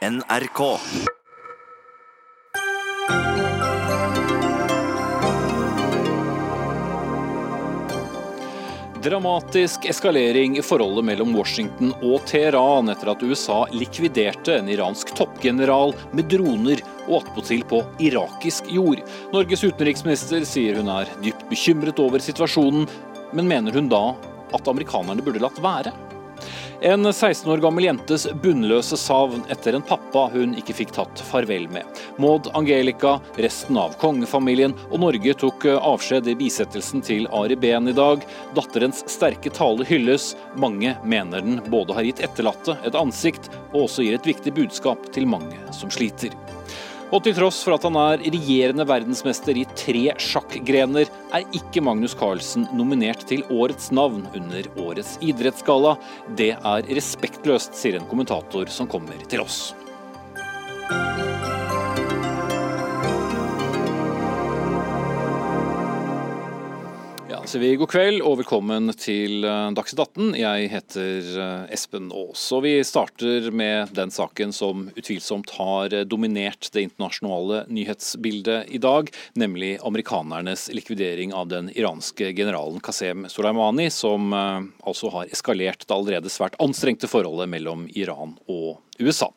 NRK. Dramatisk eskalering i forholdet mellom Washington og Teheran etter at USA likviderte en iransk toppgeneral med droner og attpåtil på irakisk jord. Norges utenriksminister sier hun er dypt bekymret over situasjonen, men mener hun da at amerikanerne burde latt være? En 16 år gammel jentes bunnløse savn etter en pappa hun ikke fikk tatt farvel med. Maud Angelica, resten av kongefamilien og Norge tok avskjed i bisettelsen til Ari Behn i dag. Datterens sterke tale hylles. Mange mener den både har gitt etterlatte et ansikt, og også gir et viktig budskap til mange som sliter. Og til tross for at han er regjerende verdensmester i tre sjakkgrener, er ikke Magnus Carlsen nominert til årets navn under årets idrettsgalla. Det er respektløst, sier en kommentator som kommer til oss. Så vi God kveld og velkommen til eh, Dagsnytt 18. Jeg heter eh, Espen Aas. Og vi starter med den saken som utvilsomt har dominert det internasjonale nyhetsbildet i dag, nemlig amerikanernes likvidering av den iranske generalen Qasem Soleimani, som eh, altså har eskalert det allerede svært anstrengte forholdet mellom Iran og USA.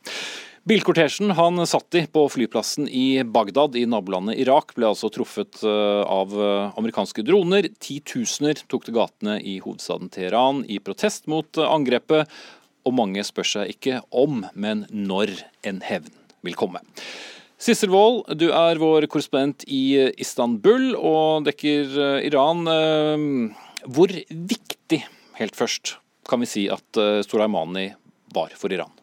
Bilkortesjen han satt i på flyplassen i Bagdad i nabolandet Irak, ble altså truffet eh, av eh, amerikanske droner. Titusener tok til gatene i hovedstaden Teheran i protest mot eh, angrepet, og mange spør seg ikke om, men når en hevn vil komme. Sissel Wold, du er vår korrespondent i Istanbul og dekker Iran. Hvor viktig, helt først, kan vi si at Soleimani var for Iran?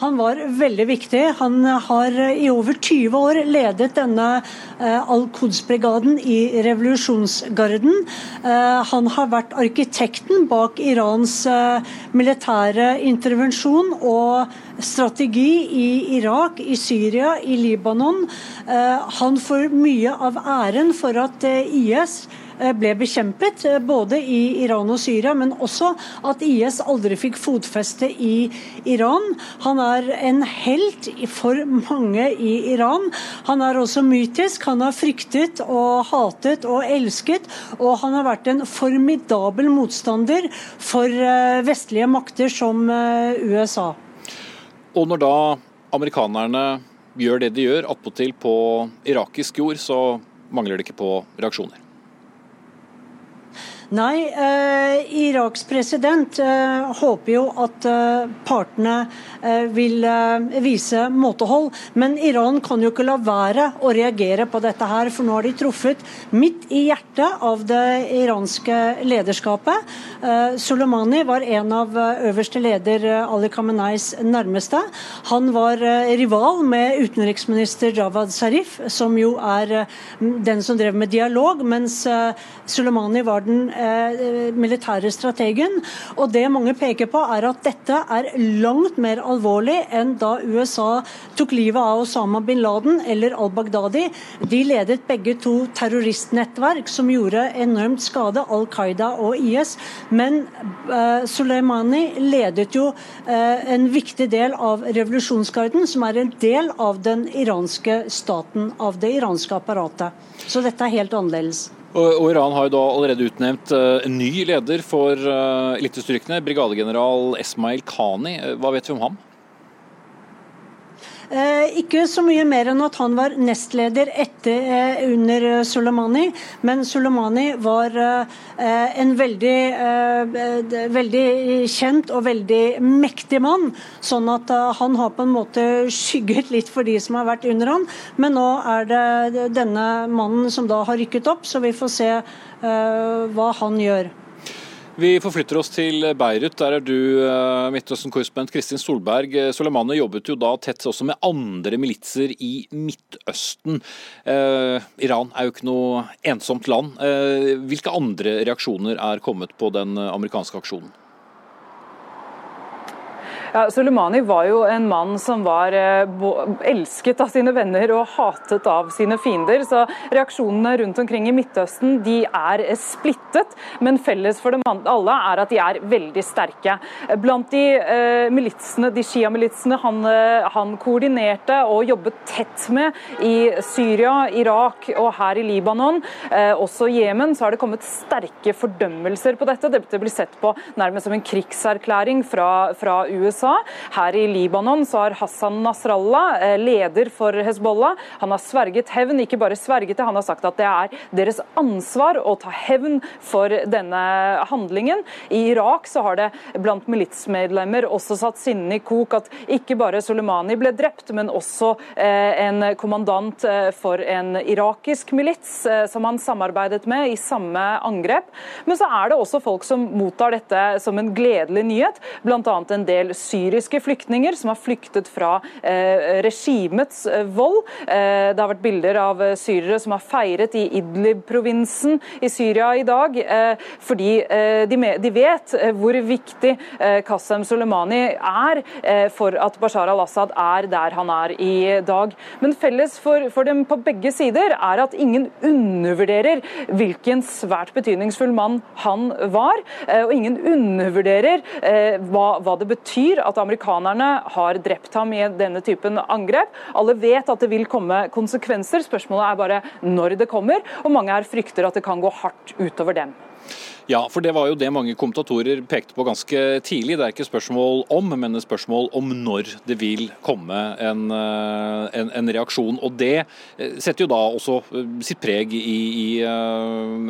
Han var veldig viktig. Han har i over 20 år ledet denne eh, Al-Quds-brigaden i revolusjonsgarden. Eh, han har vært arkitekten bak Irans eh, militære intervensjon og strategi i Irak, i Syria, i Libanon. Han får mye av æren for at IS ble bekjempet, både i Iran og Syria, men også at IS aldri fikk fotfeste i Iran. Han er en helt for mange i Iran. Han er også mytisk. Han har fryktet og hatet og elsket, og han har vært en formidabel motstander for eh, vestlige makter som USA. Og når da amerikanerne gjør det de gjør, attpåtil på irakisk jord, så mangler det ikke på reaksjoner? Nei, eh, Iraks president eh, håper jo at eh, partene eh, vil eh, vise måtehold. Men Iran kan jo ikke la være å reagere på dette her, for nå har de truffet midt i hjertet av det iranske lederskapet. Eh, Soleimani var en av øverste leder Ali Khameneis nærmeste. Han var rival med utenriksminister Javad Zarif, som jo er den som drev med dialog, mens Soleimani var den Eh, militære strategen. Og det mange peker på, er at dette er langt mer alvorlig enn da USA tok livet av Osama bin Laden eller al-Baghdadi. De ledet begge to terroristnettverk som gjorde enormt skade, Al Qaida og IS. Men uh, Soleimani ledet jo uh, en viktig del av revolusjonsgarden, som er en del av den iranske staten, av det iranske apparatet. Så dette er helt annerledes. Og, Iran har jo da allerede utnevnt uh, en ny leder for uh, elitestyrkene, brigadegeneral Esmail Khani. Hva vet vi om ham? Eh, ikke så mye mer enn at han var nestleder etter, eh, under eh, Soleimani, men Soleimani var en veldig, veldig kjent og veldig mektig mann. Sånn at han har på en måte skygget litt for de som har vært under han. Men nå er det denne mannen som da har rykket opp, så vi får se hva han gjør. Vi forflytter oss til Beirut. Der er du eh, Midtøsten-korrespondent Kristin Solberg. Soleimani jobbet jo da tett også med andre militser i Midtøsten. Eh, Iran er jo ikke noe ensomt land. Eh, hvilke andre reaksjoner er kommet på den amerikanske aksjonen? Ja, Soleimani var jo en mann som var elsket av sine venner og hatet av sine fiender. Så reaksjonene rundt omkring i Midtøsten de er splittet, men felles for dem alle er at de er veldig sterke. Blant de militsene, de Shia-militsene han, han koordinerte og jobbet tett med i Syria, Irak og her i Libanon, også i Jemen, så har det kommet sterke fordømmelser på dette. Dette blir sett på nærmest som en krigserklæring fra, fra USA. Her i Libanon så har Hassan Nasrallah, eh, leder for Hezbollah, han har sverget hevn. Ikke bare sverget det, han har sagt at det er deres ansvar å ta hevn for denne handlingen. I Irak så har det blant militsmedlemmer også satt sinnene i kok at ikke bare Soleimani ble drept, men også eh, en kommandant eh, for en irakisk milits som han samarbeidet med i samme angrep. Men så er det også folk som mottar dette som en gledelig nyhet, bl.a. en del syriske flyktninger som har flyktet fra eh, regimets eh, vold. Eh, det har vært bilder av syrere som har feiret i Idlib-provinsen i Syria i dag, fordi de, vet hvor viktig Qasem Soleimani er for at Bashar al-Assad er der han er i dag. Men felles for, for dem på begge sider er at ingen undervurderer hvilken svært betydningsfull mann han var. Og ingen undervurderer hva, hva det betyr at amerikanerne har drept ham i denne typen angrep. Alle vet at det vil komme konsekvenser, spørsmålet er bare når det kommer. Og mange her frykter at det kan gå hardt utover dem. Ja, for det var jo det mange kommentatorer pekte på ganske tidlig. Det er ikke spørsmål om, men et spørsmål om når det vil komme en, eh, en, en reaksjon. Og det eh, setter jo da også eh, sitt preg i, i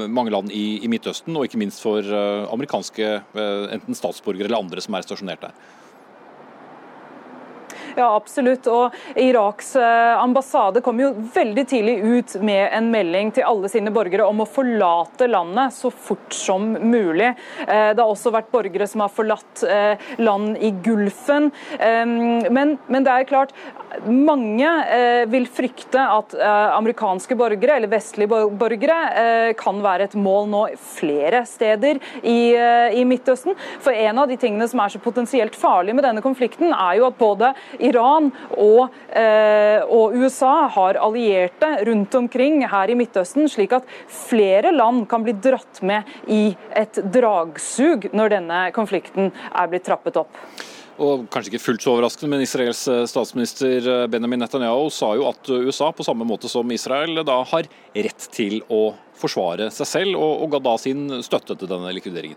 mange land i, i, Midtøsten, og ikke minst for amerikanske enten statsborgere eller andre som er stasjonert der. Ja, absolutt. Og Iraks eh, ambassade kom jo veldig tidlig ut med en melding til alle sine borgere om å forlate landet så fort som mulig. Eh, det har også vært borgere som har forlatt eh, land i Gulfen. Men, men det er klart, mange vil frykte at amerikanske borgere, eller vestlige borgere, kan være et mål nå flere steder i, i Midtøsten. For en av de tingene som er så potensielt farlig med denne konflikten, er jo at både Iran og, eh, og, USA har allierte rundt omkring her i Midtøsten, slik at flere land kan bli dratt med i et dragsug når denne konflikten er blitt trappet opp. Og kanskje ikke fullt så overraskende, men Israels eh, statsminister eh, Benjamin Netanyahu sa jo at USA, på samme måte som Israel, da har rett til å forsvare seg selv, og, og ga da sin støtte til denne likvideringen.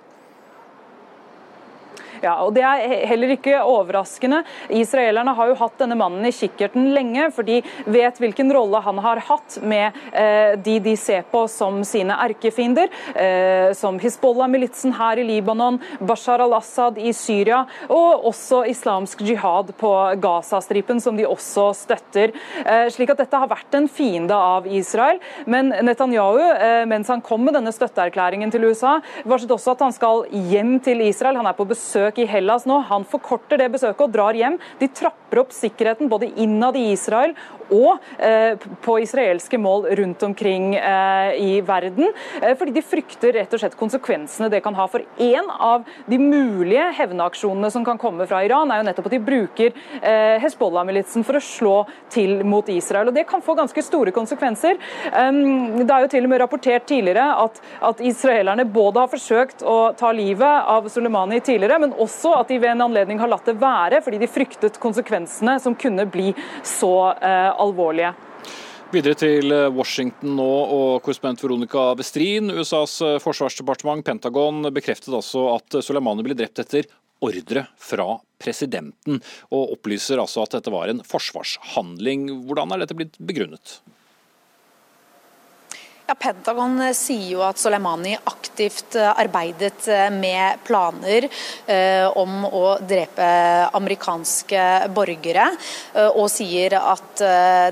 Ja, og Det er heller ikke overraskende. Israelerne har jo hatt denne mannen i kikkerten lenge, for de vet hvilken rolle han har hatt med eh, de de ser på som sine erkefiender, eh, som Hizbollah-militsen her i Libanon, Bashar al-Assad i Syria, og også islamsk jihad på Gazastripen, som de også støtter. Eh, slik at dette har vært en fiende av Israel. Men Netanyahu, eh, mens han kom med denne støtteerklæringen til USA, varslet også at han skal hjem til Israel. Han er på besøk besøk i Hellas nå. Han forkorter det besøket og drar hjem. De trapper opp sikkerheten både innad i Israel og eh, på israelske mål rundt omkring eh, i verden. Eh, fordi de frykter rett og slett konsekvensene det kan ha. For en av de mulige hevnaksjonene som kan komme fra Iran, er jo nettopp at de bruker eh, Hezbollah-militsen for å slå til mot Israel. og Det kan få ganske store konsekvenser. Um, det er jo til og med rapportert tidligere at, at israelerne både har forsøkt å ta livet av Soleimani tidligere, men også at de ved en anledning har latt det være fordi de fryktet konsekvensene som kunne bli så eh, alvorlige. Videre til eh, Washington nå, og korrespondent Veronica Westrin. USAs eh, forsvarsdepartement, Pentagon, bekreftet altså at Soleimani ble drept etter ordre fra presidenten, og opplyser altså at dette var en forsvarshandling. Hvordan er dette blitt begrunnet? Ja, Pentagon eh, sier jo at Soleimani aktivt eh, arbeidet eh, med planer om å drepe amerikanske borgere, og sier at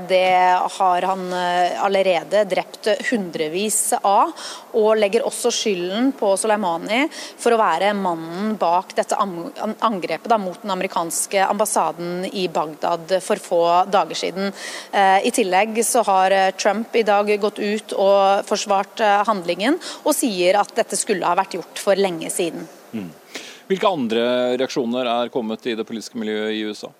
det har han allerede drept hundrevis av. Og legger også skylden på Soleimani for å være mannen bak dette angrepet da, mot den amerikanske ambassaden i Bagdad for få dager siden. Eh, I tillegg så har Trump i dag gått ut og forsvart eh, handlingen, og sier at dette skulle ha vært gjort for lenge siden. Mm. Hvilke andre reaksjoner er kommet i det politiske miljøet i USA?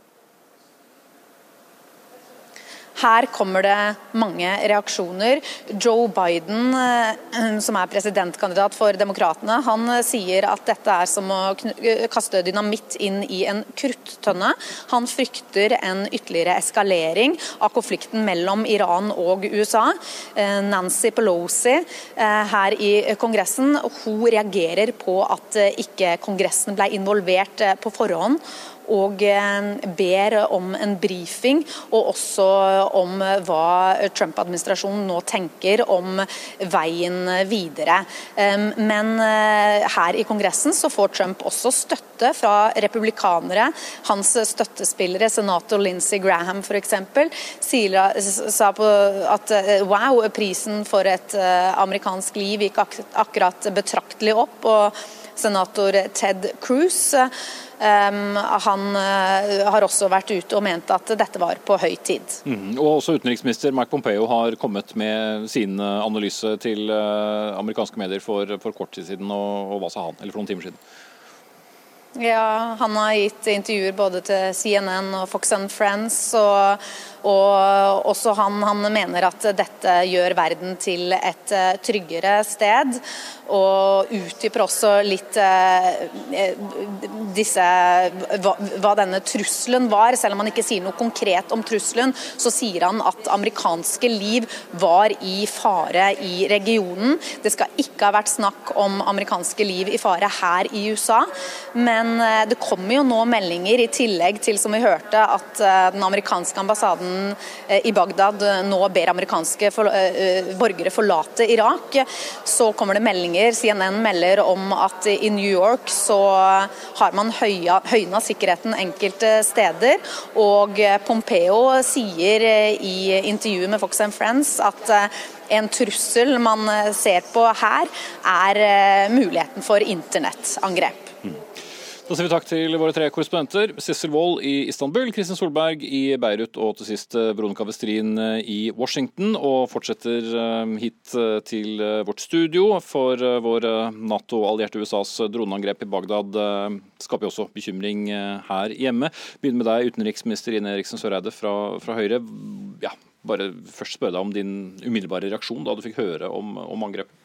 Her kommer det mange reaksjoner. Joe Biden, eh, som er presidentkandidat for Demokratene, han sier at dette er som å kaste dynamitt inn i en kruttønne. Han frykter en ytterligere eskalering av konflikten mellom Iran og USA. Eh, Nancy Pelosi eh, her i Kongressen hun reagerer på at ikke Kongressen ble involvert på forhånd og eh, ber om en brifing, og også om hva Trump-administrasjonen nå tenker om veien videre. Men eh, her i Kongressen så får Trump også støtte fra republikanere. Hans støttespillere, senator Lindsey Graham f.eks., sa på at eh, wow, prisen for et amerikansk liv gikk akkurat betraktelig opp. og senator Ted Cruz han uh, har også vært ute og ment at dette var på høy tid. Mm. Og også Utenriksminister Mike Pompeo har kommet med sin analyse til uh, amerikanske medier for, for, kort tid siden, og, og hva sa han? Eller for noen timer siden? Ja, Han har gitt intervjuer både til CNN og Fox and Friends. og, og også han, han, mener at dette gjør verden til et eh, tryggere sted. Og utdyper også litt eh, disse, hva, hva, denne trusselen var. Selv om han ikke sier noe konkret om trusselen, så sier han at amerikanske liv var i fare i regionen. Det skal ikke ha vært snakk om amerikanske liv i fare her i USA. men eh, det kommer jo nå meldinger, i tillegg til som vi hørte, at eh, den amerikanske ambassaden eh, i Bagdad nå ber amerikanske borgere forlate Irak. Så kommer det meldinger, CNN melder om at i New York så har man høyna sikkerheten enkelte steder. Og Pompeo sier i intervjuet med Fox and Friends at en trussel man ser på her, er muligheten for internettangrep. Da sier vi takk til våre tre korrespondenter. Sissel Wold i Istanbul, Kristin Solberg i Beirut og til sist eh, Veronica Westrin eh, i Washington. Og fortsetter eh, hit til vårt studio, for vår Nato-allierte USAs droneangrep i Bagdad skaper jo også bekymring her hjemme. Begynner med deg, utenriksminister Ine Eriksen Søreide fra, fra Høyre. Ja, bare først spørre deg om din umiddelbare reaksjon da du fikk høre om, om angrepet.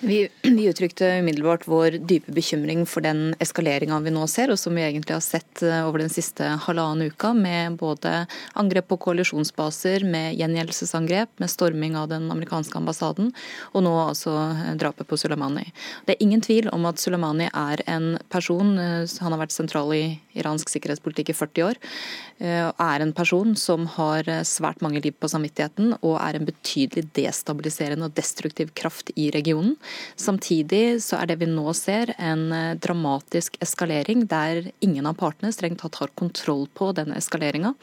Vi, vi, uttrykte umiddelbart vår dype bekymring for den eskaleringa vi nå ser, og som vi egentlig har sett eh, over den siste halvannen uka, med både angrep på koalisjonsbaser, med gjengjeldelsesangrep, med storming av den amerikanske ambassaden, og nå altså eh, drapet på Soleimani. Det er ingen tvil om at Soleimani er en person, eh, han har vært sentral i iransk sikkerhetspolitikk i 40 år, er en person som har svært mange liv på samvittigheten, og er en betydelig destabiliserende og destruktiv kraft i regionen. Samtidig så er det vi nå ser en eh, dramatisk eskalering der ingen av partene strengt tatt har kontroll på denne eskaleringa.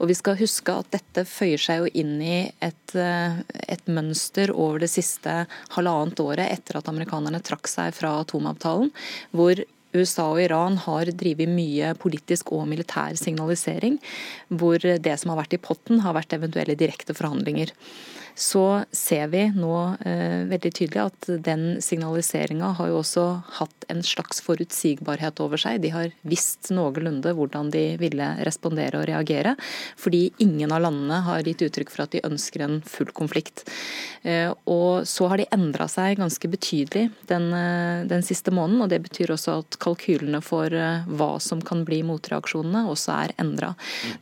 Og vi skal huske at dette føyer seg jo inn i et, eh, et mønster over det siste halvannet året etter at amerikanerne trakk seg fra atomavtalen, hvor USA og Iran har drevet mye politisk og militær signalisering, hvor det som har vært i potten, har vært eventuelle direkte forhandlinger så ser vi nå eh, veldig tydelig at den signaliseringa har jo også hatt en slags forutsigbarhet over seg. De har visst noenlunde hvordan de ville respondere og reagere, fordi ingen av landene har gitt uttrykk for at de ønsker en full konflikt. Eh, og så har de endra seg ganske betydelig den, eh, den, siste måneden, og det betyr også at kalkylene for eh, hva som kan bli motreaksjonene, også er endra.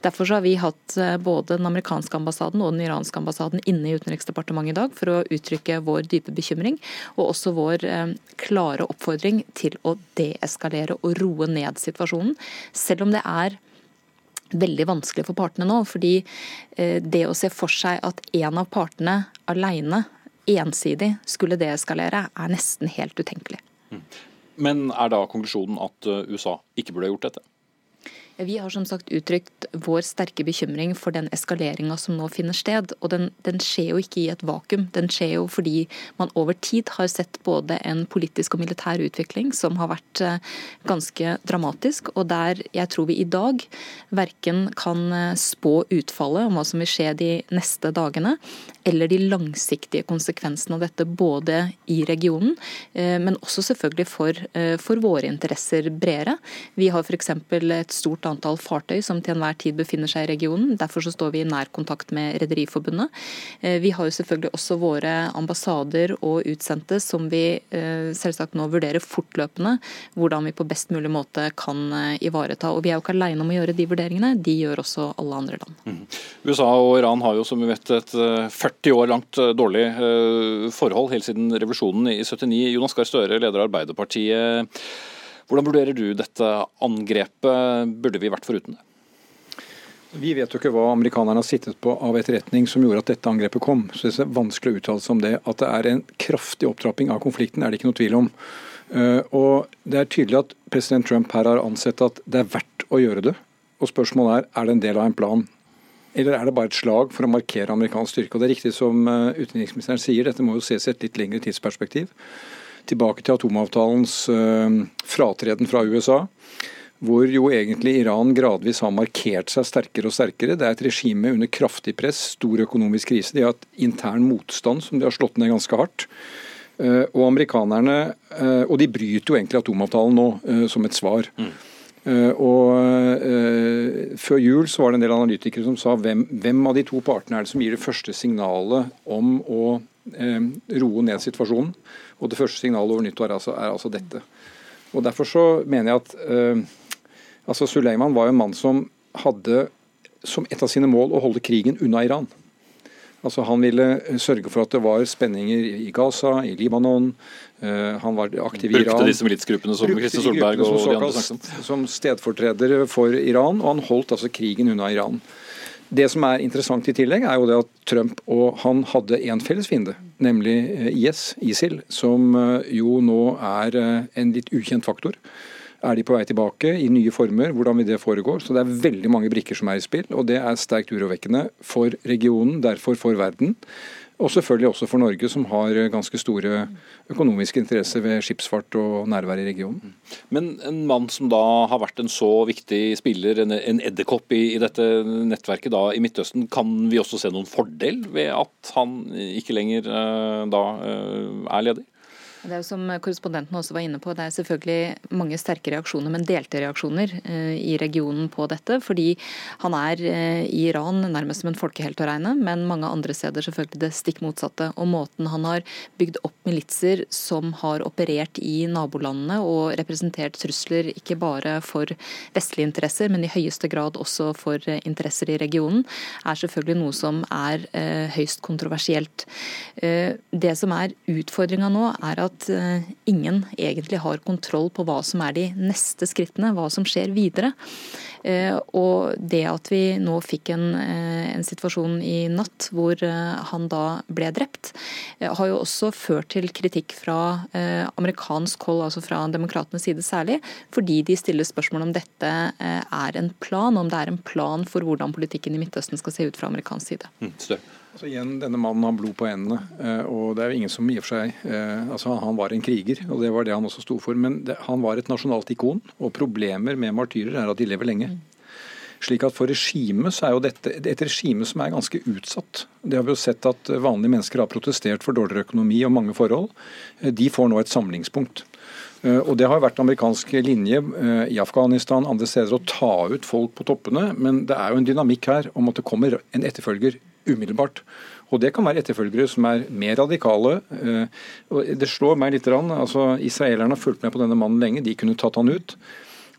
Derfor har vi hatt eh, både den amerikanske ambassaden og den iranske ambassaden inne i utenriksdepartementet Utenriksdepartementet i dag for å uttrykke vår dype bekymring, og også vår eh, klare oppfordring til å deeskalere og roe ned situasjonen. Selv om det er veldig vanskelig for partene nå. fordi eh, det å se for seg at en av partene alene, ensidig, skulle deeskalere, er nesten helt utenkelig. Mm. Men er da konklusjonen at eh, USA ikke burde ha gjort dette? Vi har som sagt uttrykt vår sterke bekymring for den eskaleringa som nå finner sted. Og den, den, skjer jo ikke i et vakuum. Den skjer jo fordi man over tid har sett både en politisk og militær utvikling som har vært eh, ganske dramatisk, og der jeg tror vi i dag verken kan eh, spå utfallet om hva som vil skje de neste dagene, eller de langsiktige konsekvensene av dette både i regionen, eh, men også selvfølgelig for, for våre interesser bredere. Vi har f.eks. et stort antall fartøy som til enhver tid befinner seg i regionen. Derfor så står vi i nær kontakt med Rederiforbundet. Eh, vi har jo selvfølgelig også våre ambassader og utsendte som vi eh, selvsagt nå vurderer fortløpende hvordan vi på best mulig måte kan eh, ivareta. Og vi er jo ikke alene om å gjøre de vurderingene, de gjør også alle andre land. Mm. USA og Iran har jo som vi vet et 40 år langt dårlig forhold helt siden revolusjonen i 79. Jonas Gahr Støre, leder av Arbeiderpartiet. Hvordan vurderer du dette angrepet? Burde vi vært foruten det? Vi vet jo ikke hva amerikanerne har sittet på av etterretning som gjorde at dette angrepet kom. Så det er vanskelig å uttale seg om det. At det er en kraftig opptrapping av konflikten, er det ikke noe tvil om. Eh, og Det er tydelig at president Trump her har ansett at det er verdt å gjøre det. Og Spørsmålet er er det en del av en plan, eller er det bare et slag for å markere amerikansk styrke. Og Det er riktig som eh, utenriksministeren sier, dette må jo ses i et litt lengre tidsperspektiv. Tilbake til atomavtalens eh, fratreden fra USA hvor jo egentlig Iran gradvis har markert seg sterkere og sterkere. Det er et regime under kraftig press, stor økonomisk krise. De har hatt intern motstand som de har slått ned ganske hardt. Eh, og amerikanerne eh, Og de bryter jo egentlig atomavtalen nå som et svar. Mm. Og Før jul så var det en del analytikere som sa hvem, hvem av de to partene er det som gir det første signalet om å roe ned situasjonen. Og det første signalet over nyttår er altså, er altså dette. Og Derfor så mener jeg at Altså Suleiman var jo en mann som hadde som et av sine mål å holde krigen unna Iran. Altså Han ville sørge for at det var spenninger i Gaza, i Libanon. Uh, han var aktiv i Iran. Brukte disse militsgruppene som Kristin Solberg og de andre snakket om. Som stedfortredere for Iran, og han holdt altså krigen unna Iran. Det som er interessant i tillegg, er jo det at Trump og han hadde én felles fiende, nemlig eh, IS, ISIL, som eh, jo nå er en litt ukjent faktor. Er de på vei tilbake i nye former? Hvordan vil det foregå? Så Det er veldig mange brikker som er i spill, og det er sterkt urovekkende for regionen, derfor for verden. Og selvfølgelig også for Norge, som har ganske store økonomiske interesser ved skipsfart og nærvær i regionen. Men en mann som da har vært en så viktig spiller, en, en edderkopp i, i, dette nettverket da i Midtøsten, kan vi også se noen fordel ved at han ikke lenger uh, da uh, er ledig? Det er jo som korrespondenten også var inne på, det er selvfølgelig mange sterke reaksjoner, men delte reaksjoner eh, i regionen på dette. Fordi han er eh, i Iran nærmest som en folkehelt å regne, men mange andre steder selvfølgelig det stikk motsatte. Og måten han har bygd opp militser som har operert i nabolandene og representert trusler ikke bare for vestlige interesser, men i høyeste grad også for eh, interesser i regionen, er selvfølgelig noe som er høyst kontroversielt. Det som er utfordringa nå, er at at eh, ingen egentlig har kontroll på hva som er de neste skrittene, hva som skjer videre. Eh, og det at vi nå fikk en, eh, en situasjon i natt hvor han da ble drept, har jo også ført til kritikk fra amerikansk hold, altså fra demokratenes side særlig, fordi de stiller spørsmål om dette er en plan, om det er en plan for hvordan politikken i Midtøsten skal se ut fra amerikansk side. Mm, Altså igjen, Denne mannen har blod på hendene. Eh, og det er jo ingen som og for seg eh, altså Han var en kriger, og det var det han også sto for. Men det, han var et nasjonalt ikon. Og problemer med martyrer er at de lever lenge. Slik at For regimet så er jo dette et regime som er ganske utsatt. Det har vi jo sett at vanlige mennesker har protestert for dårligere økonomi og mange forhold. Eh, de får nå et samlingspunkt. Og Det har vært amerikansk linje i Afghanistan andre steder å ta ut folk på toppene, men det er jo en dynamikk her om at det kommer en etterfølger umiddelbart. Og Det kan være etterfølgere som er mer radikale. Eh, Det slår meg litt. altså Israelerne har fulgt med på denne mannen lenge, de kunne tatt han ut.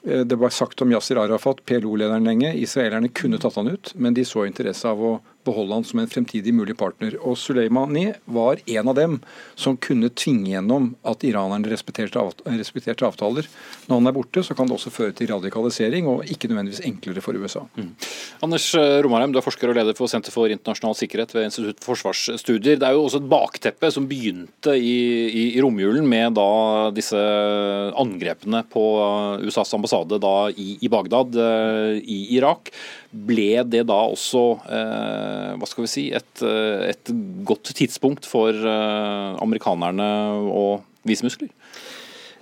Eh, det var sagt om Yasir Arafat, PLO-lederen lenge. Israelerne kunne tatt han ut, men de så interesse av å beholde han som en fremtidig mulig partner. Og Soleimani var en av dem som kunne tvinge gjennom at iranerne respekterte, avtaler. Når han er borte, så kan det også føre til radikalisering, og ikke nødvendigvis enklere for USA. Mm. Anders eh, Romarheim, du er forsker og leder for Senter for internasjonal sikkerhet ved Institutt for forsvarsstudier. Det er jo også et bakteppe som begynte i, i, i romjulen med da disse angrepene på USAs ambassade da i, i Bagdad eh, i Irak. Ble det da også eh, hva skal vi si, et, eh, et godt tidspunkt for eh, amerikanerne å vise muskler?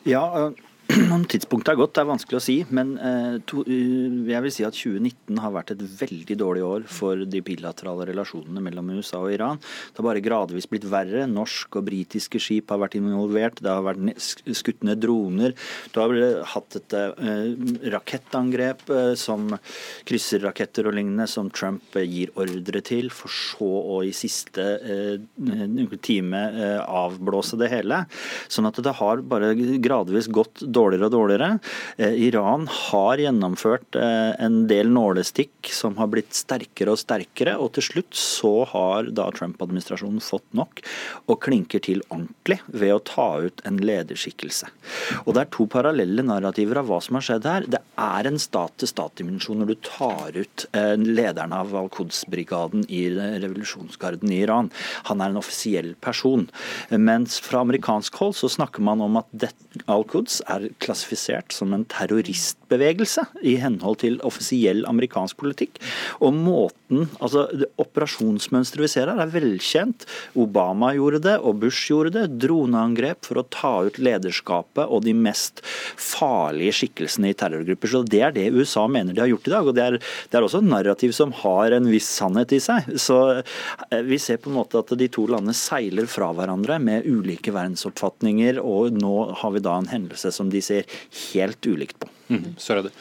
Ja, om tidspunktet er godt, det er vanskelig å si. Men eh, uh, jeg vil si at 2019 har vært et veldig dårlig år for de bilaterale relasjonene mellom USA og Iran. Det har bare gradvis blitt verre. Norsk og britiske skip har vært involvert. Det har vært skutt ned droner. Du har hatt et rakettangrep som krysserraketter og lignende som Trump gir ordre til, for så å i siste time avblåse det hele. Sånn at det har bare gradvis gått dårlig dårligere og dårligere. Eh, Iran har gjennomført eh, en del nålestikk som har blitt sterkere og sterkere, og til slutt så har da Trump-administrasjonen fått nok og klinker til ordentlig ved å ta ut en lederskikkelse. Og Det er to parallelle narrativer av hva som har skjedd her. Det er en stat-til-stat-dimensjon når du tar ut eh, lederen av Al-Quds-brigaden i revolusjonsgarden i Iran. Han er en offisiell person. Mens fra amerikansk hold så snakker man om at Al-Quds er klassifisert som en terroristbevegelse i henhold til offisiell amerikansk politikk. Og måten, altså Operasjonsmønsteret vi ser her, er velkjent. Obama gjorde det, og Bush gjorde det. Droneangrep for å ta ut lederskapet og de mest farlige skikkelsene i terrorgrupper. Så Det er det USA mener de har gjort i dag. og Det er, det er også en narrativ som har en viss sannhet i seg. Så eh, Vi ser på en måte at de to landene seiler fra hverandre med ulike verdensoppfatninger, og nå har vi da en hendelse som de de ser helt ulikt på. Mm, Søreide.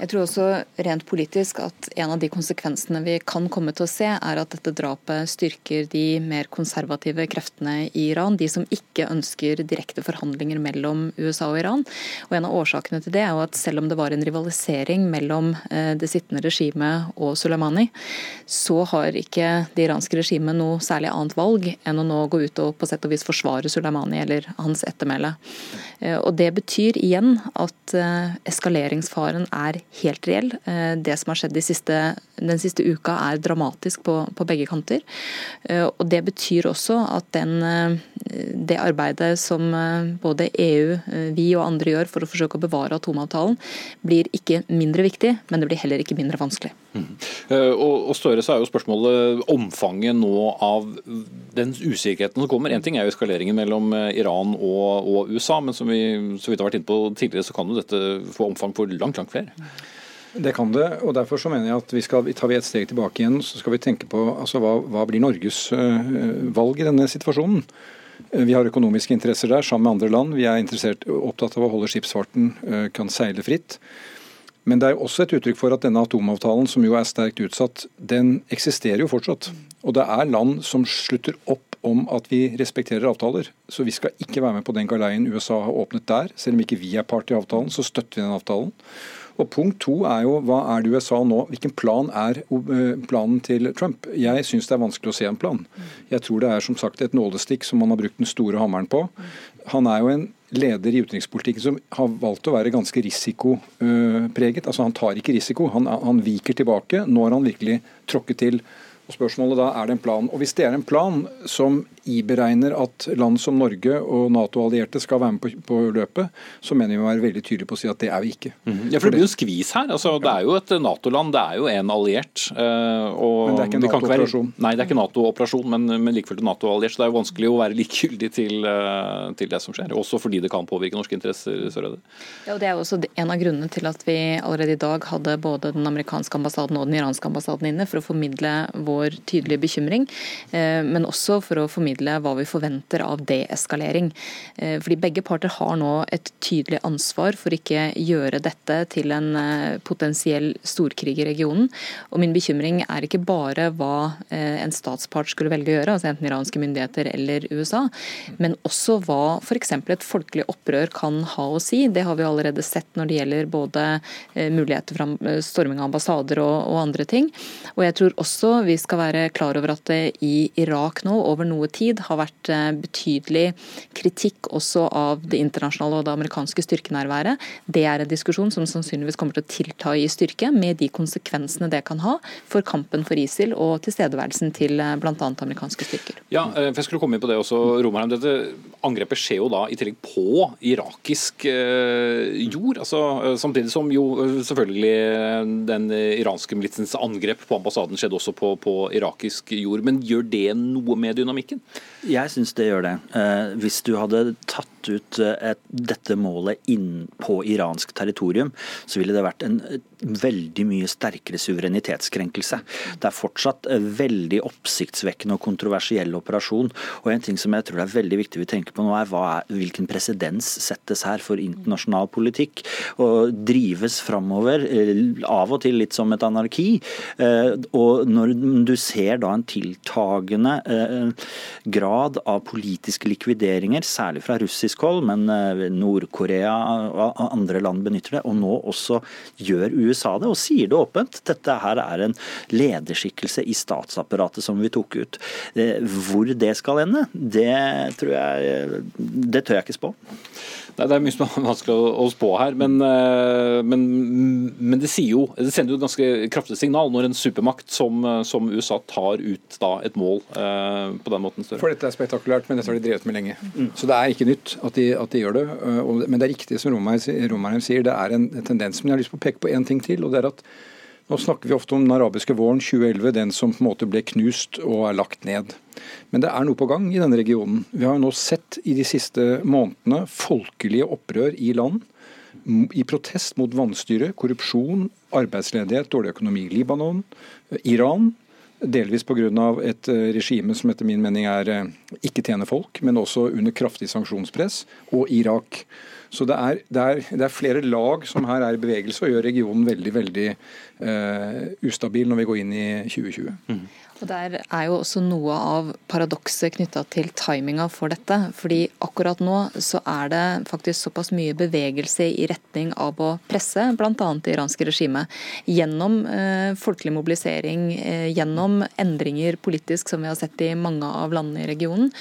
Jeg tror også rent politisk at en av de konsekvensene vi kan komme til å se, er at dette drapet styrker de mer konservative kreftene i Iran. De som ikke ønsker direkte forhandlinger mellom USA og Iran. Og En av årsakene til det er jo at selv om det var en rivalisering mellom eh, det sittende regimet og Soleimani, så har ikke det iranske regimet noe særlig annet valg enn å nå gå ut og på sett og vis forsvare Soleimani eller hans ettermæle. Eh, og Det betyr igjen at eh, eskaleringsfaren er helt reell. Eh, det som har skjedd de siste, den siste uka er dramatisk på, på, begge kanter. Eh, og Det betyr også at den, eh, det arbeidet som både EU, vi og andre gjør for å forsøke å bevare atomavtalen, blir ikke mindre viktig, men det blir heller ikke mindre vanskelig. Mm. Og, Støre så er jo spørsmålet omfanget nå av den usikkerheten som kommer. En ting er jo eskaleringen mellom Iran og, og USA, men som vi så vidt har vært inne på tidligere, så kan jo dette få omfang for langt, langt flere. Det kan det. og Derfor så mener jeg at vi skal, tar vi et steg tilbake igjen, så skal vi tenke på altså, hva, hva blir Norges uh, valg i denne situasjonen. Vi har økonomiske interesser der sammen med andre land. Vi er opptatt av å holde skipsfarten uh, kan seile fritt. Men det er jo også et uttrykk for at denne atomavtalen, som jo er sterkt utsatt, den eksisterer jo fortsatt. Og det er land som slutter opp om at vi respekterer avtaler. Så vi skal ikke være med på den galeien USA har åpnet der. Selv om ikke vi er part i avtalen, så støtter vi den avtalen. Og Punkt to er jo hva er det USA nå? Hvilken plan er eh, planen til Trump? Jeg syns det er vanskelig å se en plan. Jeg tror det er som sagt et nålestikk som man har brukt den store hammeren på. Han er jo en leder i utenrikspolitikken som har valgt å være ganske risikopreget. Altså Han tar ikke risiko, han, han viker tilbake. Nå har han virkelig tråkket til. Og spørsmålet da, er det en plan? Og Hvis det er en plan som iberegner at land som Norge og Nato-allierte skal være med på, på, løpet, så mener vi å være veldig tydelige på å si at det er vi ikke. Mm -hmm. Ja, for Det blir jo skvis her. Altså, det er jo et Nato-land, det er jo en alliert. Og men det er ikke en Nato-operasjon? Nei, det er ikke Nato-operasjon, men, men likevel Nato-alliert. Så det er jo vanskelig å være likegyldig til, uh, til, det som skjer. Også fordi det kan påvirke norske interesser. Sørøde. Ja, og Det er jo også en av grunnene til at vi allerede i dag hadde både den amerikanske ambassaden og den iranske ambassaden inne for å formidle vår tydelige bekymring, uh, men også for å formidle hva vi forventer av deeskalering. Eh, fordi begge parter har nå et tydelig ansvar for ikke gjøre dette til en eh, potensiell storkrig i regionen. Og min bekymring er ikke bare hva eh, en statspart skulle velge å gjøre, altså enten iranske myndigheter eller USA, men også hva f.eks. et folkelig opprør kan ha å si. Det har vi allerede sett når det gjelder både muligheter for storming av ambassader og, og andre ting. Og jeg tror også vi skal være klar over at det i Irak nå over noe tid har vært betydelig kritikk også av det internasjonale og det amerikanske styrkenærværet. Det er en diskusjon som sannsynligvis kommer til å tilta i styrke, med de konsekvensene det kan ha for kampen for ISIL og tilstedeværelsen til bl.a. amerikanske styrker. Ja, for jeg skulle komme inn på det også, Romerheim. Dette angrepet skjer jo da i tillegg på irakisk jord. altså Samtidig som jo selvfølgelig den iranske militsens angrep på ambassaden skjedde også på, på irakisk jord. Men gjør det noe med dynamikken? Jeg syns det gjør det. Eh, hvis du hadde tatt ut eh, et, dette målet inn på iransk territorium, så ville det vært en veldig mye sterkere suverenitetskrenkelse. Det er fortsatt veldig oppsiktsvekkende og kontroversiell operasjon. Og en ting som jeg tror det er veldig viktig vi tenker på nå, er, er hvilken presedens settes her for internasjonal politikk. Og drives framover, eh, av og til litt som et anarki. Og når du ser da en tiltagende grad av politiske likvideringer, særlig fra russisk hold, men eh, Nord-Korea og andre land benytter det. Og nå også gjør USA det, og sier det åpent. Dette her er en lederskikkelse i statsapparatet som vi tok ut. Eh, hvor det skal ende, det tror jeg Det tør jeg ikke spå. Nei, Det er mye som er vanskelig å spå her, men, eh, men, men det, jo, det, sender jo et ganske kraftig signal når en supermakt som, som USA tar ut da, et mål eh, på den måten. For dette er spektakulært, men dette har de drevet med lenge. Mm. Så det er ikke nytt at de, at de gjør det. Og, men det er riktig som Romarheim sier, det er en tendens. Men jeg har lyst på å peke på én ting til. og det er at nå snakker vi ofte om den arabiske våren 2011, den som på en måte ble knust og er lagt ned. Men det er noe på gang i denne regionen. Vi har jo nå sett i de siste månedene folkelige opprør i land i protest mot vanstyre, korrupsjon, arbeidsledighet, dårlig økonomi. i Libanon, Iran, delvis pga. et eh, regime som etter min mening er eh, ikke tjener folk, men også under kraftig sanksjonspress, og Irak. Så det er, det, er, det er, flere lag som her er i bevegelse og gjør regionen veldig veldig uh, ustabil når vi går inn i 2020. Mm. Og Der er jo også noe av paradokset knytta til timinga for dette. Fordi akkurat nå så er det faktisk såpass mye bevegelse i retning av å presse bl.a. det iranske regimet. Gjennom eh, folkelig mobilisering, eh, gjennom endringer politisk som vi har sett i mange av landene i regionen.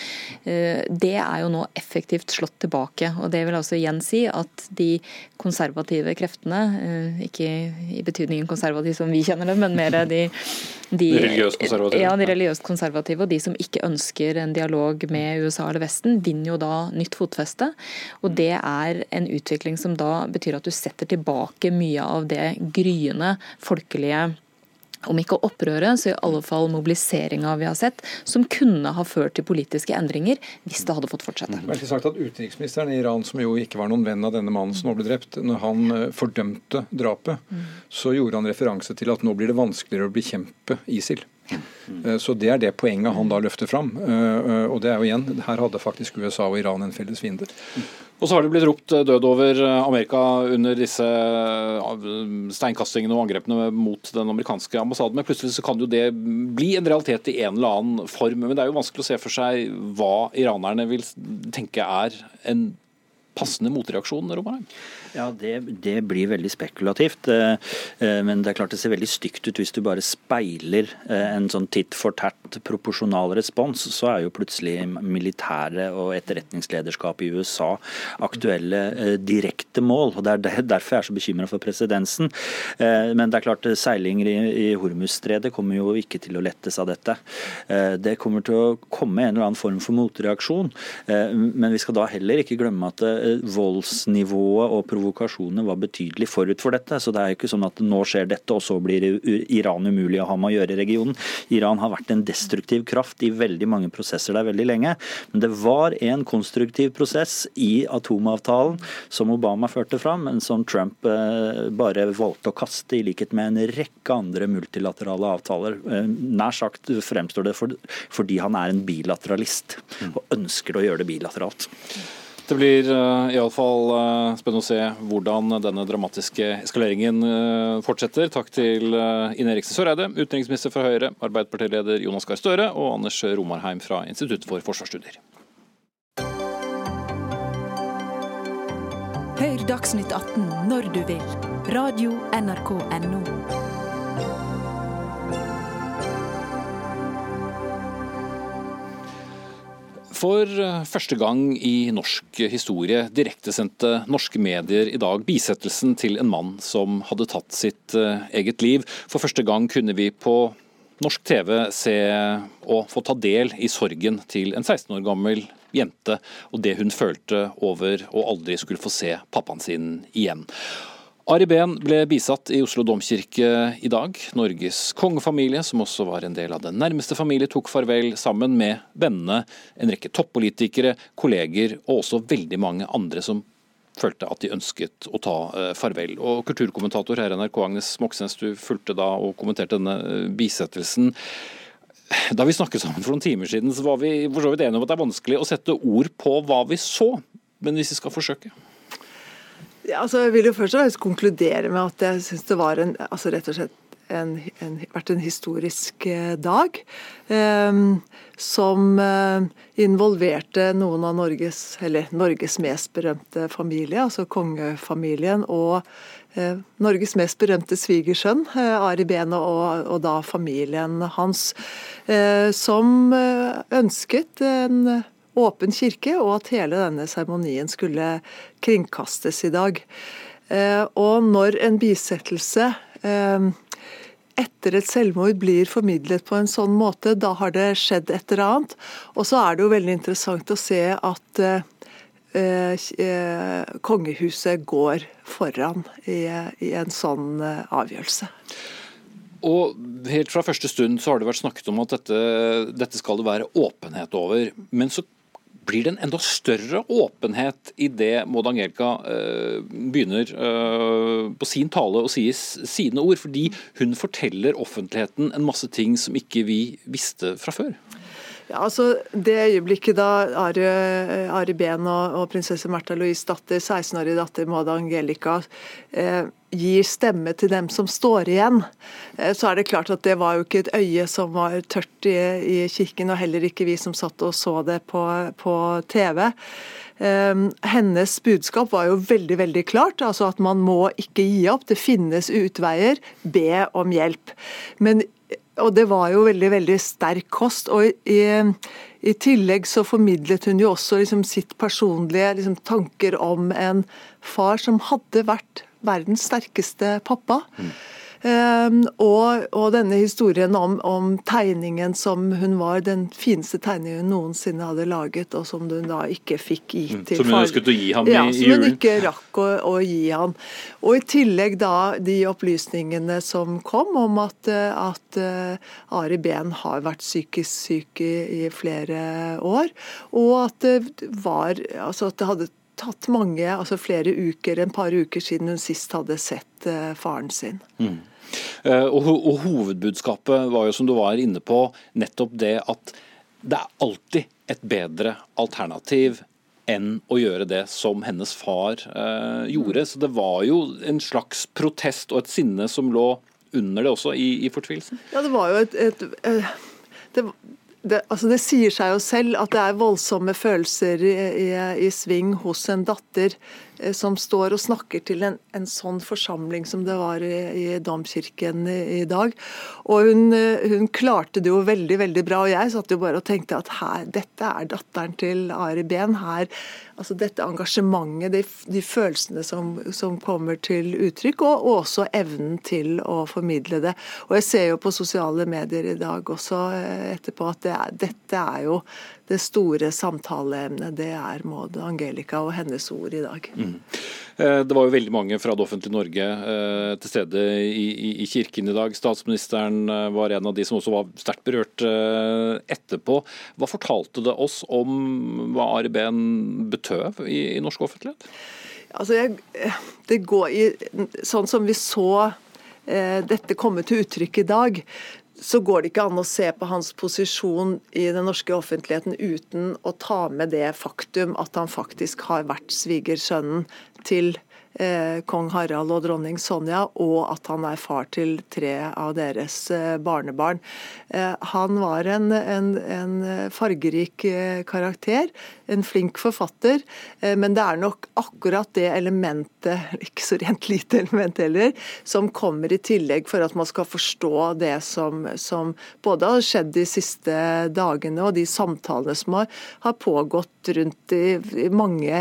Eh, det er jo nå effektivt slått tilbake. Og det vil altså igjen si at de konservative kreftene, eh, ikke i betydningen konservativ som vi kjenner det, men mer de, de religiøst konservative? Ja, de religiøst konservative og de som ikke ønsker en dialog med USA eller Vesten, vinner jo da nytt fotfeste. Og det er en utvikling som da betyr at du setter tilbake mye av det gryende folkelige om ikke opprøret, så i alle fall mobiliseringa vi har sett, som kunne ha ført til politiske endringer hvis det hadde fått fortsette. Det er ikke sagt at Utenriksministeren i Iran, som jo ikke var noen venn av denne mannen som nå ble drept, når han eh, fordømte drapet, mm. så gjorde han referanse til at nå blir det vanskeligere å bekjempe ISIL. Eh, så Det er det poenget han da løfter fram. Eh, eh, og det er jo igjen, Her hadde faktisk USA og Iran en felles fiende. Og så har det blitt ropt død over Amerika under disse steinkastingene og angrepene mot den amerikanske ambassaden. Men plutselig så kan jo det bli en realitet i en eller annen form. Men det er jo vanskelig å se for seg hva iranerne vil tenke er en passende motreaksjon, Romarheim? Ja, det, det, blir veldig spekulativt. Eh, eh, men det er klart det ser veldig stygt ut hvis du bare speiler eh, en sånn titt for tert proporsjonal respons. Så er jo plutselig militære og etterretningslederskap i USA aktuelle direkte mål. og Det er derfor jeg er så bekymra for presedensen. Men det er klart seilinger i Hormuzstredet kommer jo ikke til å lettes av dette. Det kommer til å komme en eller annen form for motreaksjon. Men vi skal da heller ikke glemme at voldsnivået og provokasjonene var betydelig forut for dette. Så det er jo ikke sånn at nå skjer dette, og så blir Iran umulig å ha med å gjøre i regionen. Iran har vært en destruktiv kraft i veldig mange prosesser der veldig lenge. Men det var en konstruktiv prosess i atomavtalen som Obama førte fram, men som Trump eh, bare valgte å kaste, i likhet med en rekke andre multilaterale avtaler. Eh, nær sagt fremstår det fordi han er en bilateralist og ønsker å gjøre det bilateralt. Det blir uh, iallfall uh, spennende å se hvordan denne dramatiske eskaleringen uh, fortsetter. Takk til uh, Ine Eriksen Søreide, utenriksminister fra Høyre, Arbeiderpartileder Jonas Gahr Støre og Anders Romarheim fra Institutt for forsvarsstudier. Hør Dagsnytt 18 når du vil. Radio NRK Radio.nrk.no. For eh, første gang i norsk historie direktesendte norske medier i dag bisettelsen til en mann som hadde tatt sitt eh, eget liv. For første gang kunne vi på norsk TV se og få ta del i sorgen til en 16 år gammel jente, og det hun følte over å aldri skulle få se pappaen sin igjen. Ari Behn ble bisatt i Oslo domkirke i dag. Norges kongefamilie, som også var en del av den nærmeste familie, tok farvel sammen med vennene, en rekke toppolitikere, kolleger og også veldig mange andre som følte at de ønsket å ta eh, farvel. Og Kulturkommentator her NRK, Agnes Moxnes, du fulgte da og kommenterte denne eh, bisettelsen. Da vi snakket sammen for noen timer siden, så var vi for så vidt enige om at det er vanskelig å sette ord på hva vi så. Men hvis vi skal forsøke? Altså, jeg vil jo først og fremst konkludere med at jeg syns det var en, altså rett og slett en, en, vært en historisk eh, dag. Eh, som eh, involverte noen av Norges, eller Norges mest berømte familie, altså kongefamilien. Og eh, Norges mest berømte svigersønn, eh, Ari Behn, og, og, da familien hans. Eh, som ønsket en åpen kirke, og at hele denne seremonien skulle kringkastes i dag. Eh, og når en bisettelse eh, etter et selvmord blir formidlet på en sånn måte, da har det skjedd et eller annet. Og så er det jo veldig interessant å se at eh, kongehuset går foran i, en sånn avgjørelse. Og Helt fra første stund så har det vært snakket om at dette, dette skal det være åpenhet over. Men så blir det en enda større åpenhet i det Maud Angelica uh, begynner uh, på sin tale å si sine ord, fordi hun forteller offentligheten en masse ting som ikke vi visste fra før. Ja, altså Det øyeblikket da Ari, Ari Behn og, og, prinsesse Märtha Louise datter, 16-årige datter Maud Angelica, eh, gir stemme til dem som står igjen, eh, så er det klart at det var jo ikke et øye som var tørt i, i kirken, og heller ikke vi som satt og så det på, på TV. Eh, hennes budskap var jo veldig veldig klart, altså at man må ikke gi opp. Det finnes utveier. Be om hjelp. Men og det var jo veldig veldig sterk kost. og i, i tillegg så formidlet hun jo også liksom sitt personlige liksom, tanker om en far som hadde vært verdens sterkeste pappa. Mm. Um, og, og, denne historien om, om, tegningen som hun var den fineste tegningen hun noensinne hadde laget, og som hun da ikke fikk gitt mm, til far. Som hun ønsket å gi ham ja, i, julen? Som hun ikke rakk å, å, gi ham. Og i tillegg da de opplysningene som kom om at, at uh, Ari Behn har vært psykisk syk i, i, flere år, og at det var altså at det hadde tatt mange, altså flere uker, en par uker siden hun sist hadde sett uh, faren sin. Mm. Uh, og, hovedbudskapet var jo, som du var inne på, nettopp det at det er alltid et bedre alternativ enn å gjøre det som hennes far uh, gjorde. Så det var jo en slags protest og et sinne som lå under det også, i, i fortvilelsen? Ja, det var jo et, et, et det, det, altså det, sier seg jo selv at det er voldsomme følelser i, i, i sving hos en datter eh, som står og snakker til en, en sånn forsamling som det var i, i domkirken i, dag. Og hun, eh, hun, klarte det jo veldig veldig bra. Og jeg satt jo bare og tenkte at her, dette er datteren til Ari Behn. Her altså dette engasjementet, de, de følelsene som, som, kommer til uttrykk, og, og, også evnen til å formidle det. Og Jeg ser jo på sosiale medier i dag også eh, etterpå at det er, dette er jo det store samtaleemnet. Det er Maud Angelica og hennes ord i dag. Mm. Eh, det var jo veldig mange fra det offentlige Norge eh, til stede i, kirken i dag. Statsministeren var en av de som også var sterkt berørt etterpå. Hva fortalte det oss om hva Ari Behn betøv i, i norsk offentlighet? Altså, jeg, det går i, Sånn som vi så eh, dette komme til uttrykk i dag, så går det ikke an å se på hans posisjon i den norske offentligheten uten å ta med det faktum at han faktisk har vært svigersønnen til kong Harald og dronning Sonja, og at han er far til tre av deres eh, barnebarn. Eh, han var en, en, en fargerik eh, karakter, en flink forfatter, eh, men det er nok akkurat det elementet, ikke så rent lite element heller, som kommer i tillegg for at man skal forstå det som, som både har skjedd de siste dagene og de samtalene som har, har pågått rundt i, i mange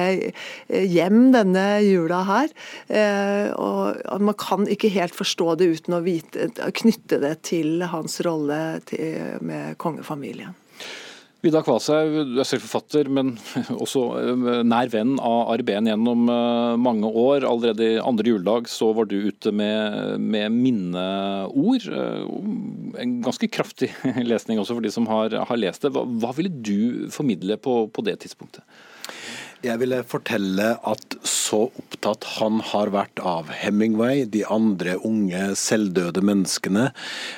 hjem denne jula her. Eh, og Man kan ikke helt forstå det uten å vite, knytte det til hans rolle til, med kongefamilien. Vidar Kvalshaug, du er selv forfatter, men også eh, nær venn av Ari Behn gjennom eh, mange år. Allerede i andre juledag så var du ute med, med minneord. En ganske kraftig lesning også for de som har, har lest det. Hva, hva, ville du formidle på, på det tidspunktet? Jeg ville fortelle at så opptatt han har vært av Hemingway, de andre unge, selvdøde menneskene,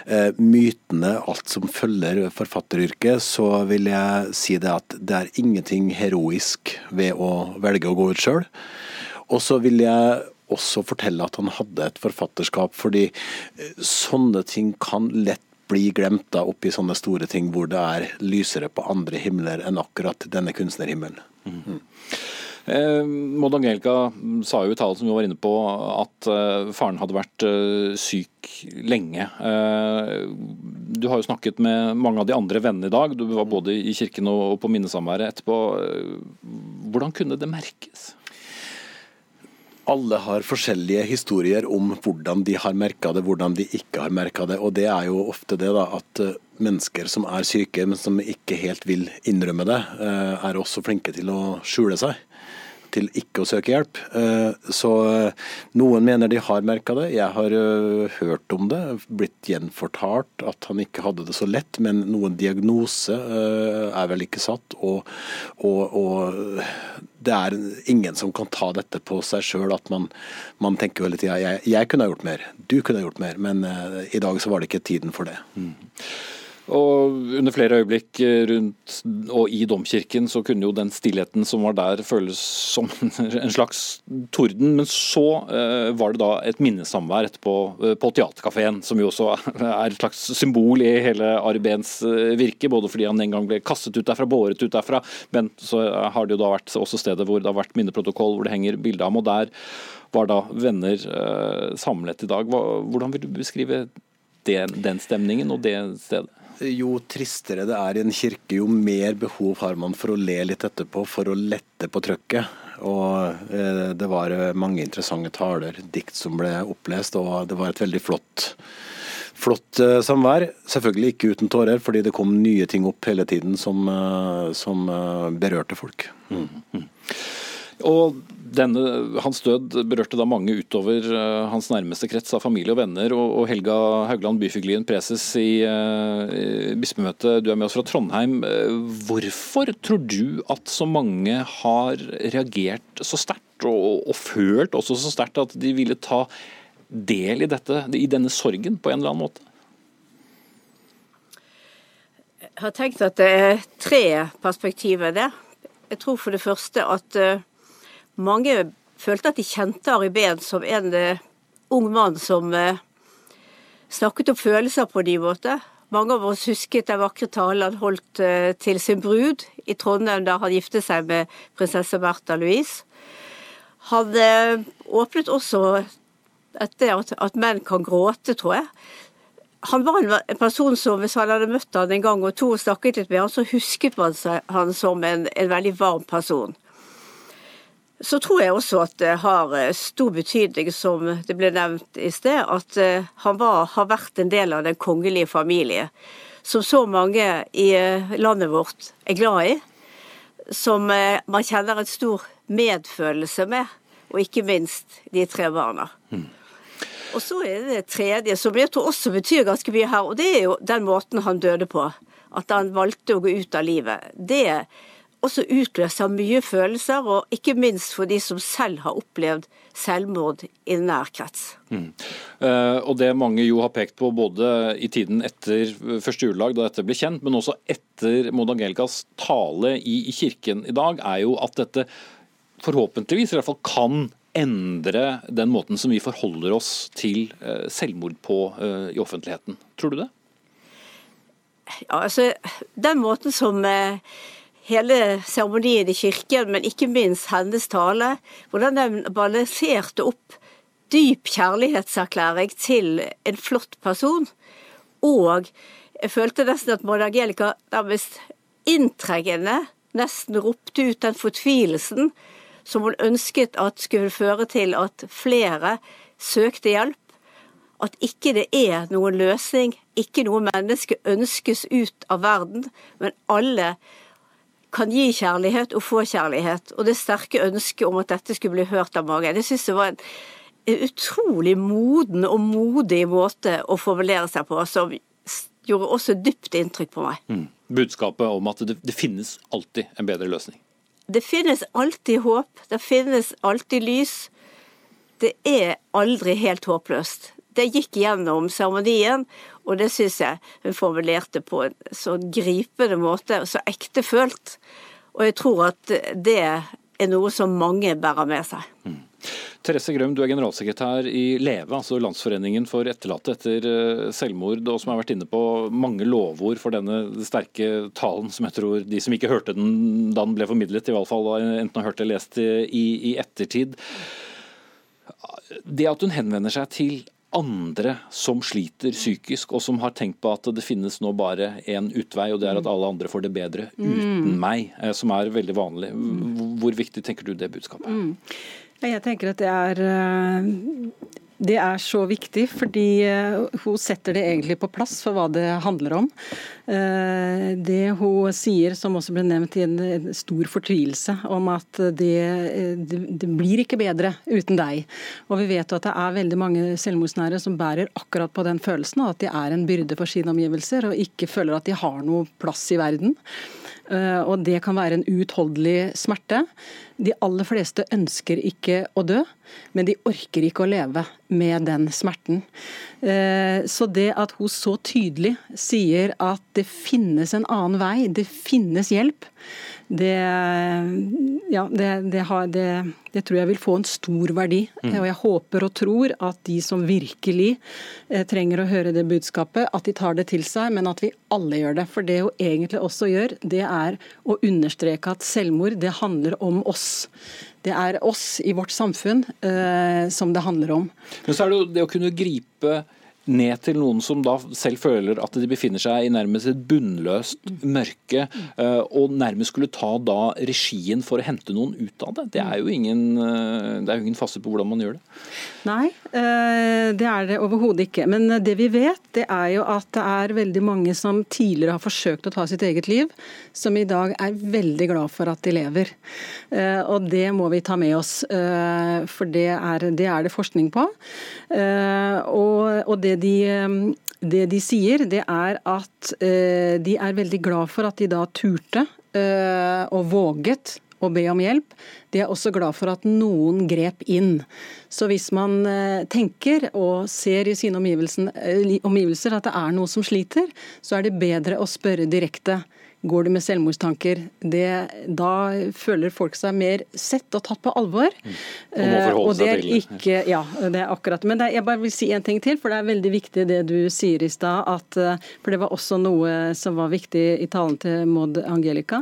eh, mytene, alt som følger forfatteryrket, så vil jeg si det at det er ingenting heroisk ved å velge å gå ut sjøl. Og så vil jeg også fortelle at han hadde et forfatterskap, fordi eh, sånne ting kan lett bli glemt da oppi sånne store ting hvor det er lysere på andre himler enn akkurat denne kunstnerhimmelen. Mm. Eh, Maud Angelica sa jo i talen som vi var inne på at eh, faren hadde vært eh, syk lenge. Eh, du har jo snakket med mange av de andre vennene i dag. Du var både i kirken og på minnesamværet etterpå. Eh, hvordan kunne det merkes? Alle har forskjellige historier om hvordan de har merka det, hvordan de ikke har merka det. Og det er jo ofte det da, at eh, mennesker som er syke, men som ikke helt vil innrømme det, er også flinke til å skjule seg til ikke å søke hjelp. Eh, så eh, noen mener de har merka det. Jeg har eh, hørt om det, blitt gjenfortalt at han ikke hadde det så lett. Men noen diagnose er vel ikke satt. Og, og, og det er ingen som kan ta dette på seg sjøl. At man, man, tenker hele tida jeg, jeg kunne ha gjort mer, du kunne ha gjort mer. Men i dag så var det ikke tiden for det. Mm. Og under flere øyeblikk rundt og i domkirken så kunne jo den stillheten som var der føles som en slags torden. Men så eh, var det da et minnesamvær etterpå eh, på Theatercaféen, som jo også er et slags symbol i hele Arbens eh, virke. Både fordi han en gang ble kastet ut derfra, båret ut derfra, men så har det jo da vært også stedet hvor det har vært minneprotokoll, hvor det henger bilde av ham. Og der var da venner samlet i dag. Hvordan vil du beskrive den, den stemningen og det stedet? Jo tristere det er i en kirke, jo mer behov har man for å le litt etterpå, for å lette på trøkket. Og eh, det var eh, mange interessante taler, dikt som ble opplest, og det var et veldig flott flott eh, samvær. Selvfølgelig ikke uten tårer, fordi det kom nye ting opp hele tiden som, som berørte folk. Mm. Og denne, Hans død berørte da mange utover uh, hans nærmeste krets av familie og venner. Og, og Helga Haugland Byfuglien, preses i, uh, i bispemøtet, du er med oss fra Trondheim. Uh, hvorfor tror du at så mange har reagert så sterkt, og, og, følt også så sterkt at de ville ta del i, dette, i denne sorgen på en eller annen måte? Jeg har tenkt at det er tre perspektiver der. Jeg tror for det første at mange følte at de kjente Ari Behn som en uh, ung mann som uh, snakket om følelser på ny måte. Mange av oss husket den vakre talen han holdt uh, til sin brud i Trondheim da han giftet seg med prinsesse Märtha Louise. Han åpnet også etter at, at menn kan gråte, tror jeg. Han var en person som hvis han hadde møtt han en gang og to og snakket litt med han, så husket man han som en, en veldig varm person. Så tror jeg også at det har eh, stor betydning, som det ble nevnt i sted, at eh, han var, har vært en del av den kongelige familie. Som så mange i eh, landet vårt er glad i. Som man kjenner en stor medfølelse med. Og ikke minst de tre barna. Mm. Og så er det det tredje, som jeg tror også betyr ganske mye her, og det er jo den måten han døde på. At han valgte å gå ut av livet. Det også utløser mye følelser, og ikke minst for de som selv har opplevd selvmord i nær krets. Mm. Uh, og Det mange jo har pekt på både i tiden etter første juledag, da dette ble kjent, men også etter Modangelkas tale i, i, kirken i dag, er jo at dette forhåpentligvis i hvert fall kan endre den måten som vi forholder oss til eh, selvmord på eh, i offentligheten? Tror du det? Ja, altså, Den måten som eh, hele seremonien i kirken, men ikke minst hennes tale, hvordan den balanserte opp dyp kjærlighetserklæring til en flott person, og jeg følte nesten at Maud Angelica nærmest inntrengende nesten ropte ut den fortvilelsen som hun ønsket at skulle føre til at flere søkte hjelp. At ikke det er noen løsning, ikke noe menneske ønskes ut av verden, men alle kan gi kjærlighet og få kjærlighet. Og det sterke ønsket om at dette skulle bli hørt av mange. Det syns jeg var en, utrolig moden og modig måte å formulere seg på, som gjorde også dypt inntrykk på meg. Mm. Budskapet om at det, det finnes alltid en bedre løsning. Det finnes alltid håp, det finnes alltid lys. Det er aldri helt håpløst. Det gikk gjennom seremonien, og det syns jeg hun formulerte på en så gripende måte, så ektefølt. Og jeg tror at det er noe som mange bærer med seg. Mm. Therese Grøm, du er generalsekretær i LEVE, altså Landsforeningen for etterlatte etter eh, selvmord, og som har vært inne på mange lovord for denne sterke talen, som jeg tror de som ikke hørte den da den ble formidlet, i hvert fall enten har hørt eller lest i, i ettertid. Det at hun henvender seg til andre som sliter psykisk, og som har tenkt på at det finnes nå bare én utvei, og det er at alle andre får det bedre uten mm. meg, eh, som er veldig vanlig. Hvor viktig tenker du det budskapet? Mm. Jeg tenker at det er eh, det er så viktig, fordi eh, hun setter det egentlig på plass for hva det handler om. Eh, det hun sier, som også ble nevnt i en stor fortvilelse, om at det, det blir ikke bedre uten deg. Og vi vet at det er veldig mange selvmordsnære som bærer akkurat på den følelsen, at de er en byrde for sine omgivelser og ikke føler at de har noe plass i verden. Og det kan være en uutholdelig smerte. De aller fleste ønsker ikke å dø, men de orker ikke å leve med den smerten. Eh, så det at hun så tydelig sier at det finnes en annen vei, det finnes hjelp, det, ja, det, det, har, det, tror jeg vil få en stor verdi. Mm. Og jeg håper og tror at de som virkelig eh, trenger å høre det budskapet, at de tar det til seg, men at vi alle gjør det. For det hun egentlig også gjør, det er å understreke at selvmord, det handler om oss. Det er oss i vårt samfunn eh, som det handler om. Men så er det jo det å kunne gripe ned til noen som da selv føler at de befinner seg i nærmest et bunnløst mørke, eh, og nærmest skulle ta da regien for å hente noen ut av det. Det er jo ingen, eh, det er jo ingen fasit på hvordan man gjør det. Nei, eh, det er det overhodet ikke. Men det vi vet, det er jo at det er veldig mange som tidligere har forsøkt å ta sitt eget liv, som i dag er veldig glad for at de lever. Og det må vi ta med oss, for det er det, er det forskning på. Og det de, det de sier, det er at eh, de er veldig glad for at de da turte eh, og våget å be om hjelp. De er også glad for at noen grep inn. Så hvis man eh, tenker og ser i sine omgivelser at det er noe som sliter, så er det bedre å spørre direkte. Går du med selvmordstanker? Det, da føler folk seg mer sett og tatt på alvor. Mm. Og må eh, forholde seg til ikke, Ja, det er akkurat. Men er, jeg bare vil si en ting til, for det er veldig viktig det du sier i stad. Eh, for det var også noe som var viktig i talen til Maud Angelica.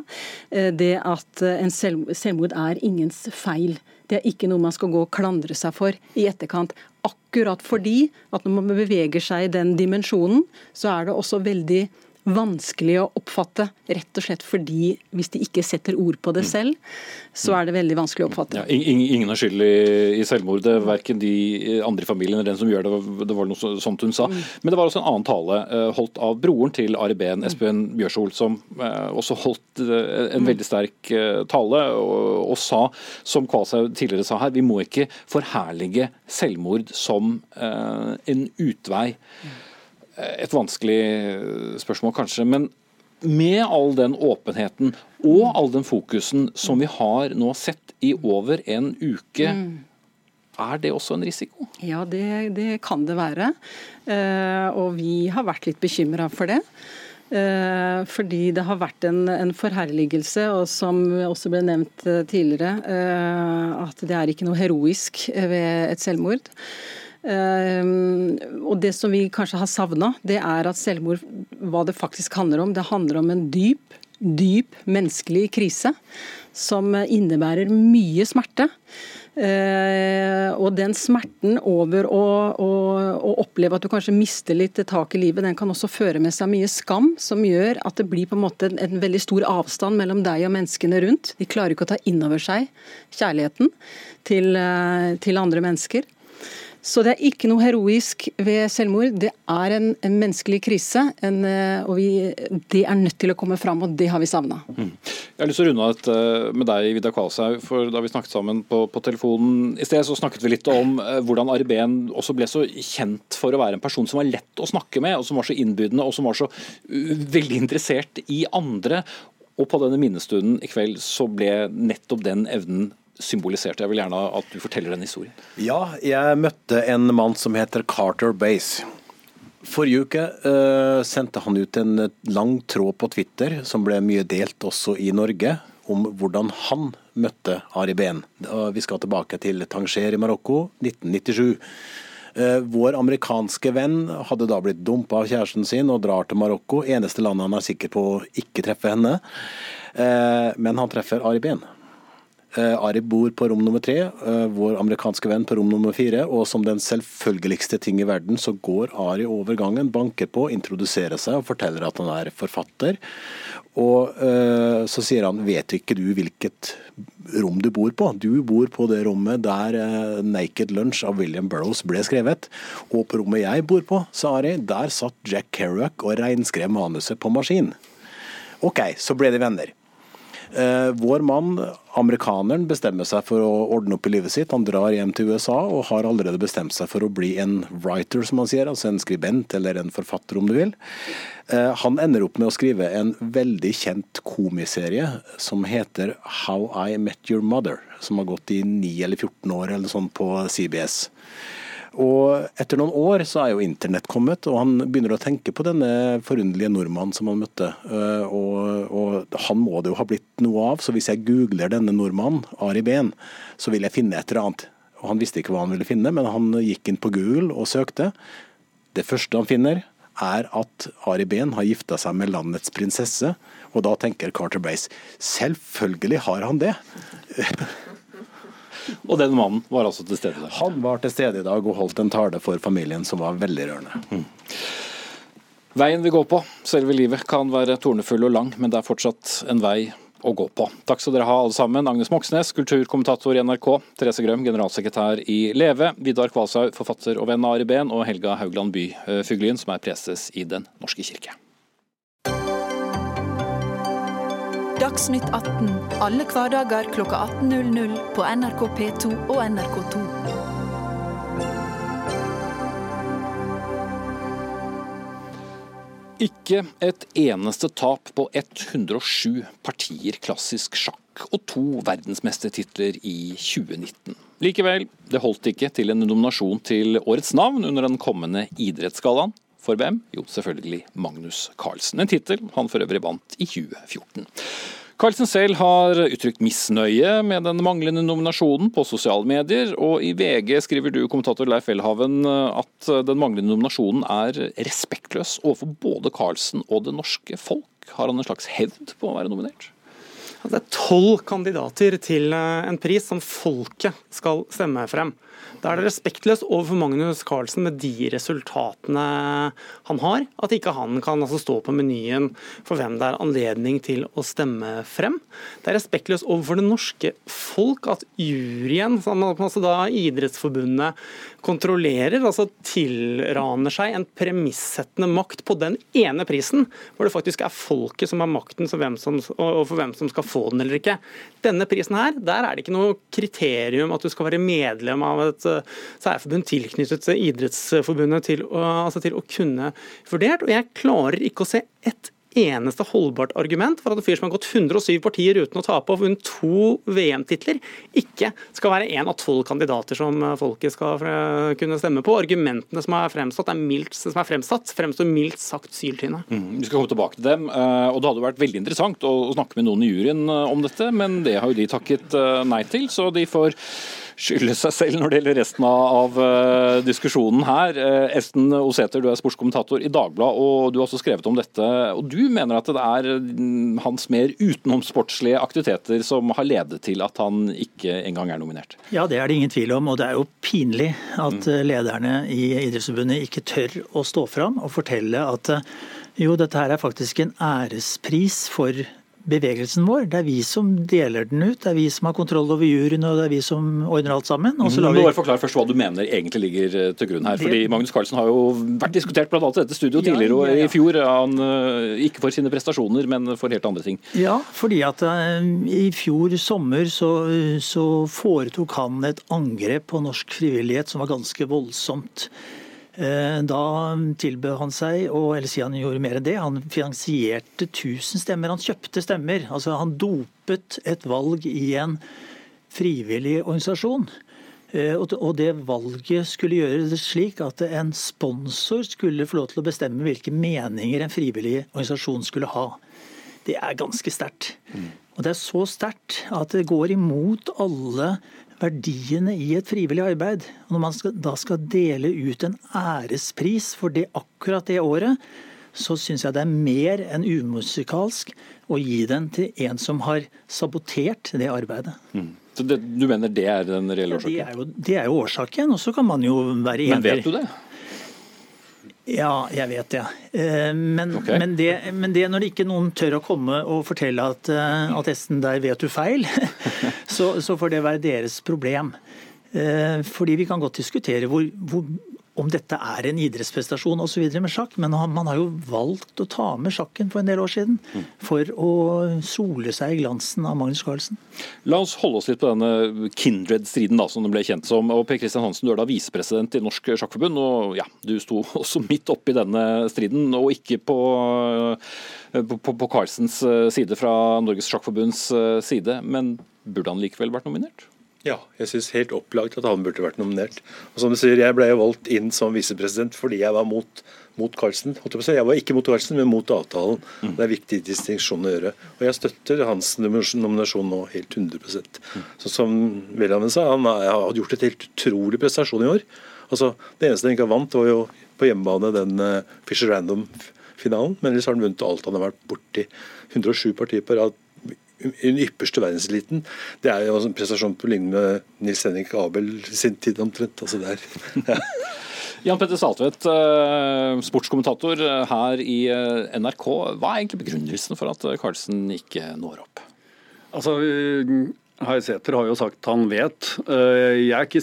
Eh, det at en selv, selvmord er ingens feil. Det er ikke noe man skal gå og klandre seg for i etterkant. Akkurat fordi at når man beveger seg i den dimensjonen, så er det også veldig vanskelig å oppfatte, rett og slett fordi hvis de ikke setter ord på det mm. selv, så er det veldig vanskelig å oppfatte. Ja, ingen er skyld i, selvmordet, verken de andre i familien eller den som gjør det. Det var noe sånt hun sa. Mm. Men det var også en annen tale eh, holdt av broren til Ari Behn, mm. Espen Bjørsol, som eh, også holdt eh, en veldig sterk tale og, og sa, som Kvashaug tidligere sa her, vi må ikke forherlige selvmord som en utvei et vanskelig spørsmål, kanskje. Men med all den åpenheten og all den fokusen som vi har nå sett i over en uke, mm. er det også en risiko? Ja, det, det kan det være. Eh, og vi har vært litt bekymra for det. Eh, fordi det har vært en, en, forherligelse, og som også ble nevnt eh, tidligere, eh, at det er ikke noe heroisk ved et selvmord. Og Det som vi kanskje har savna, det er at selvmord, hva det faktisk handler om. Det handler om en dyp, dyp menneskelig krise som innebærer mye smerte. Eh, og den smerten over å, å, å, oppleve at du kanskje mister litt tak i livet, den kan også føre med seg mye skam, som gjør at det blir på en måte en, en veldig stor avstand mellom deg og menneskene rundt. De klarer ikke å ta inn over seg kjærligheten til, eh, til andre mennesker. Så det er ikke noe heroisk ved selvmord. Det er en, en menneskelig krise. En, eh, og vi, det er nødt til å komme fram, og det har vi savna. Mm. Jeg har lyst til å runde av med deg, Vidar Kvalshaug. for Da vi snakket sammen på, på, telefonen i sted, så snakket vi litt om eh, hvordan Arben også ble så kjent for å være en person som var lett å snakke med, og som var så innbydende og som var så veldig interessert i andre. Og på denne minnestunden i kveld så ble nettopp den evnen symboliserte. Jeg vil gjerne at du forteller den historien. Ja, jeg møtte en mann som heter Carter Base. Forrige uke uh, sendte han ut en lang tråd på Twitter, som ble mye delt også i Norge, om hvordan han møtte Ari Behn. Vi skal tilbake til Tanger i Marokko, 1997. Uh, vår amerikanske venn hadde da blitt dumpa av kjæresten sin og drar til Marokko. Eneste landet han er sikker på å ikke treffe henne. Men han treffer Ari Behn. Uh, Ari bor på rom nummer tre, uh, vår amerikanske venn på rom nummer fire. Og som den selvfølgeligste ting i verden, så går Ari over gangen, banker på, introduserer seg og forteller at han er forfatter. Og uh, så sier han vet ikke du hvilket rom du bor på? Du bor på det rommet der 'Naked Lunch' av William Burroughs ble skrevet. Og på rommet jeg bor på, sa Ari, der satt Jack Kerouac og reinskrev manuset på maskin. OK, så ble de venner. Eh, vår mann, amerikaneren, bestemmer seg for å ordne opp i livet sitt. Han drar hjem til USA og har allerede bestemt seg for å bli en writer, som han sier. Altså en skribent eller en forfatter, om du vil. Eh, han ender opp med å skrive en veldig kjent komiserie som heter How I Met Your Mother, som har gått i 9 eller 14 år eller sånn på CBS. Og etter noen år så er jo internett kommet, og han begynner å tenke på denne forunderlige nordmannen som han møtte. Eh, og, og, han må det jo ha blitt noe av, så hvis jeg googler denne nordmannen, Ari Behn, så vil jeg finne et eller annet. Og Han visste ikke hva han ville finne, men han gikk inn på Google og søkte. Det første han finner, er at Ari Behn har gifta seg med landets prinsesse. Og da tenker Carter Brace selvfølgelig har han det. Og den mannen var altså til stede der? Han var til stede i dag og holdt en tale for familien som var veldig rørende. Mm. Veien vi går på, selve livet, kan være tornefull og lang, men det er fortsatt en vei å gå på. Takk skal dere ha alle sammen. Agnes Moxnes, kulturkommentator i NRK. Therese Grøm, generalsekretær i Leve. Vidar Kvalshaug, forfatter og venn av Ari Behn. Og Helga Haugland By Fuglien, som er preses i Den norske kirke. Dagsnytt 18 alle hverdager kl 18.00 på NRK P2 og NRK2. Ikke et eneste tap på 107 partier klassisk sjakk og to verdensmestertitler i 2019. Likevel, det holdt ikke til en nominasjon til årets navn under den kommende idrettsgallaen. For hvem? Jo, selvfølgelig Magnus Carlsen. En tittel han for øvrig vant i 2014. Carlsen selv har uttrykt misnøye med den manglende nominasjonen på sosiale medier, og i VG skriver du, kommentator Leif Elhaven, at den manglende nominasjonen er respektløs overfor både Carlsen og det norske folk. Har han en slags hevd på å være nominert? Det er tolv kandidater til en pris som folket skal stemme frem. Da er det respektløst overfor Magnus Carlsen med de resultatene han har, at ikke han kan altså stå på menyen for hvem det er anledning til å stemme frem. Det er respektløst overfor det norske folk at juryen, altså da Idrettsforbundet, kontrollerer, altså tilraner seg en premissettende makt på den ene prisen, hvor det faktisk er folket som har makten som, og for hvem som skal få den eller ikke. Denne prisen her, der er det ikke noe kriterium at du skal være medlem av et eh, særforbund tilknyttet Idrettsforbundet til å, altså til å kunne vurdert. Og jeg klarer ikke å se ett eneste holdbart argument for at en fyr som har gått 107 partier uten å tape og vunnet to VM-titler, ikke skal være en av tolv kandidater som folket skal kunne stemme på. Argumentene som er fremsatt, er mildt, som er fremsatt fremstår mildt sagt syltynne. Mm, vi skal komme tilbake til dem. Eh, og Det hadde vært veldig interessant å snakke med noen i juryen eh, om dette, men det har jo de takket eh, nei til. Så de får skylde seg selv når det gjelder resten av uh, diskusjonen her. Uh, Esten Oseter, du er sportskommentator i Dagbladet, og du har også skrevet om dette. og Du mener at det er mm, hans mer utenomsportslige aktiviteter som har ledet til at han ikke engang er nominert? Ja, det er det ingen tvil om. Og det er jo pinlig at mm. lederne i Idrettsforbundet ikke tør å stå fram og fortelle at jo, dette her er faktisk en ærespris for bevegelsen vår. Det er vi som deler den ut, det er vi som har kontroll over juryen og det er vi som ordner alt sammen. Og så lar vi... Bare Forklar først hva du mener egentlig ligger eh, til grunn her. fordi Magnus Carlsen har jo vært diskutert bl.a. i dette studioet tidligere ja, ja, ja. i fjor. Han, eh, ikke for sine prestasjoner, men for helt andre ting. Ja, fordi at uh, i fjor sommer så, så foretok han et angrep på norsk frivillighet som var ganske voldsomt. Eh, da tilbød han seg, og, eller si han gjorde mer enn det, han finansierte 1000 stemmer. Han kjøpte stemmer. Altså Han dopet et valg i en frivillig organisasjon. Eh, og det valget skulle gjøre det slik at en sponsor skulle få lov til å bestemme hvilke meninger en frivillig organisasjon skulle ha. Det er ganske sterkt. Mm. Og det er så sterkt at det går imot alle verdiene i et frivillig arbeid. Og når man skal, da skal dele ut en ærespris for det akkurat det året, så syns jeg det er mer enn umusikalsk å gi den til en som har sabotert det arbeidet. Mm. Så det, Du mener det er den reelle årsaken? Ja, det, er jo, det er jo årsaken, og så kan man jo være enig. Men vet du det? Ja, jeg vet det. Eh, men, okay. men, det, men det når ikke noen tør å komme og fortelle at, eh, at Esten, der vet du feil, så, så, får det være deres problem. Eh, fordi vi kan godt diskutere hvor, hvor om dette er en idrettsprestasjon osv. med sjakk, men man har jo valgt å ta med sjakken for en del år siden. For å sole seg i glansen av Magnus Carlsen. La oss holde oss litt på denne Kindred-striden, som den ble kjent som. og Per Kristian Hansen, Du er da visepresident i Norsk Sjakkforbund, og ja, du sto også midt oppi denne striden, og ikke på, på, på Carlsens side fra Norges Sjakkforbunds side. Men burde han likevel vært nominert? Ja, jeg syns helt opplagt at han burde vært nominert. Og som du sier, Jeg ble valgt inn som visepresident fordi jeg var mot, mot Carlsen. Jeg var ikke mot Carlsen, men mot avtalen. Mm. Det er viktig distinksjon å gjøre. Og jeg støtter hans nominasjon nå helt 100 mm. Så Som Wilhelmen sa, han har gjort et helt utrolig prestasjon i år. Altså, Det eneste han ikke har vant, var jo på hjemmebane den uh, Fisher Random-finalen. Men ellers har han vunnet alt han har vært borti. 107 partier på rad den ypperste verdenseliten. Det er jo en prestasjon på linje med Nils Henrik Abel sin tid omtrent. altså der. Jan Petter Saltvedt, eh, sportskommentator eh, her i eh, NRK. Hva er egentlig begrunnelsen for at Carlsen ikke når opp? Altså, Heisæter har jo sagt han vet. Jeg er ikke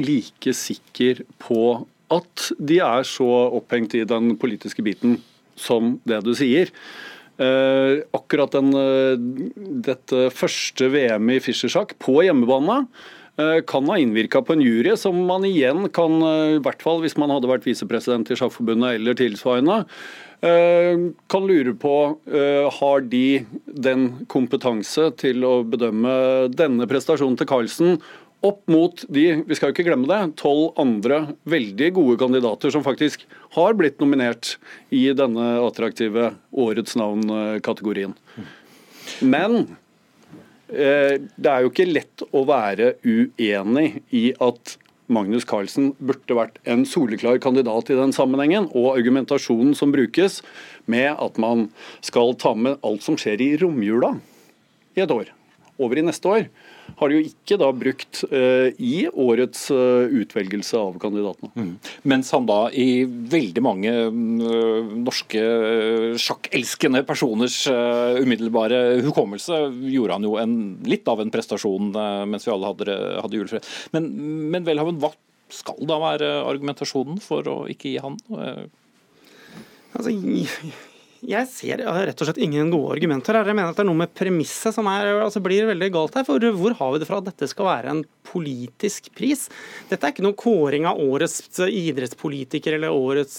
like sikker på at de er så opphengt i den politiske biten som det du sier. Eh, akkurat den, eh, dette første VM i Fischer-sjakk på hjemmebane eh, kan ha innvirka på en jury, som man igjen kan, i hvert fall hvis man hadde vært visepresident i Sjakkforbundet eller tilsvarende, kan lure på har de den kompetanse til å bedømme denne prestasjonen til Carlsen opp mot de vi skal jo ikke glemme det, tolv andre veldig gode kandidater som faktisk har blitt nominert i denne attraktive Årets navn-kategorien. Men eh, det er jo ikke lett å være uenig i at Magnus Carlsen burde vært en soleklar kandidat i den sammenhengen, og argumentasjonen som brukes med at man skal ta med alt som skjer i romjula i et år, over i neste år har de jo ikke da brukt uh, i årets uh, utvelgelse av kandidatene. Mm. Mens han da i veldig mange uh, norske sjakkelskende personers umiddelbare hukommelse gjorde han jo en, litt av en prestasjon mens vi alle hadde, hadde julefred. Men, men Welhaven, hva skal da være argumentasjonen for å ikke gi han? Altså, jeg ser rett og slett ingen gode argumenter her. Jeg mener at det er noe med premisset som er, altså blir veldig galt her. For hvor har vi det fra at dette skal være en politisk pris? Dette er ikke noen kåring av årets idrettspolitiker eller årets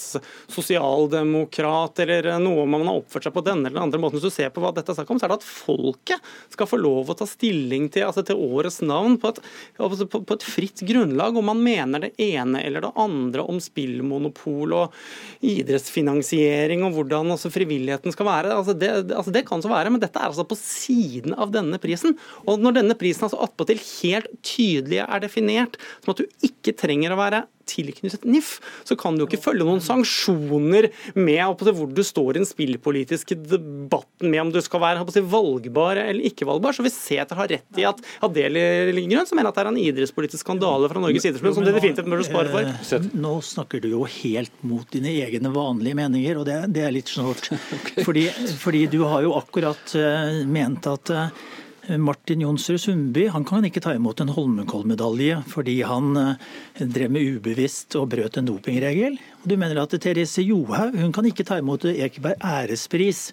sosialdemokrat eller noe man har oppført seg på denne eller andre måten. Hvis du ser på hva dette er snakk om, så er det at folket skal få lov å ta stilling til, altså til årets navn på et, altså på, et fritt grunnlag, om man mener det ene eller det andre om spillmonopol og idrettsfinansiering og hvordan også frivillig frivilligheten skal være. Altså det, altså det, kan så være, men dette er altså på siden av denne prisen. Og når denne prisen altså attpåtil helt tydelig er definert som at du ikke trenger å være tilknyttet NIF, så kan du jo ikke følge noen sanksjoner med hvor du står i den spillpolitiske debatten med om du skal være valgbar eller ikke valgbar. Så hvis Sæther har rett i at, Adeli Lindgren ligger grunn, så mener jeg at det er en idrettspolitisk skandale fra Norges idrettsforbund som det definitivt bør spare for. Eh, nå snakker du jo helt mot dine egne vanlige meninger, og det, det er litt snålt. okay. fordi, fordi, du har jo akkurat uh, ment at uh, Martin Jonsrud Sundby han kan ikke ta imot en Holmenkollmedalje fordi han eh, drev med ubevisst og brøt en dopingregel. Du mener at Therese Johaug hun kan ikke ta imot Ekeberg ærespris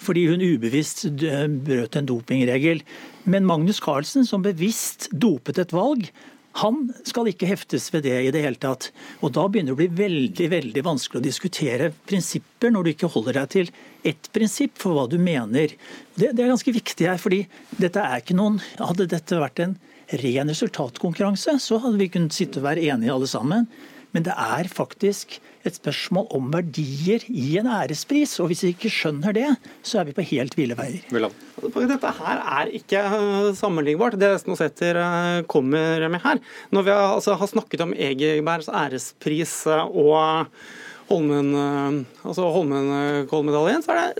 fordi hun ubevisst eh, brøt en dopingregel. Men Magnus Carlsen, som bevisst dopet et valg, han skal ikke heftes ved det i det hele tatt. Og Da begynner det å bli veldig veldig vanskelig å diskutere prinsipper når du ikke holder deg til ett prinsipp for hva du mener. Det, det er ganske viktig her, fordi dette er ikke noen Hadde dette vært en ren resultatkonkurranse, så hadde vi kunnet sitte og være enige alle sammen. Men det er faktisk et spørsmål om verdier i en ærespris. Og hvis vi ikke skjønner det, så er vi på helt ville veier. Dette her er ikke eh, sammenlignbart, det Snosæter eh, kommer med her. Når vi har, altså, har snakket om Egebergs ærespris eh, og Holmen, eh, altså Holmen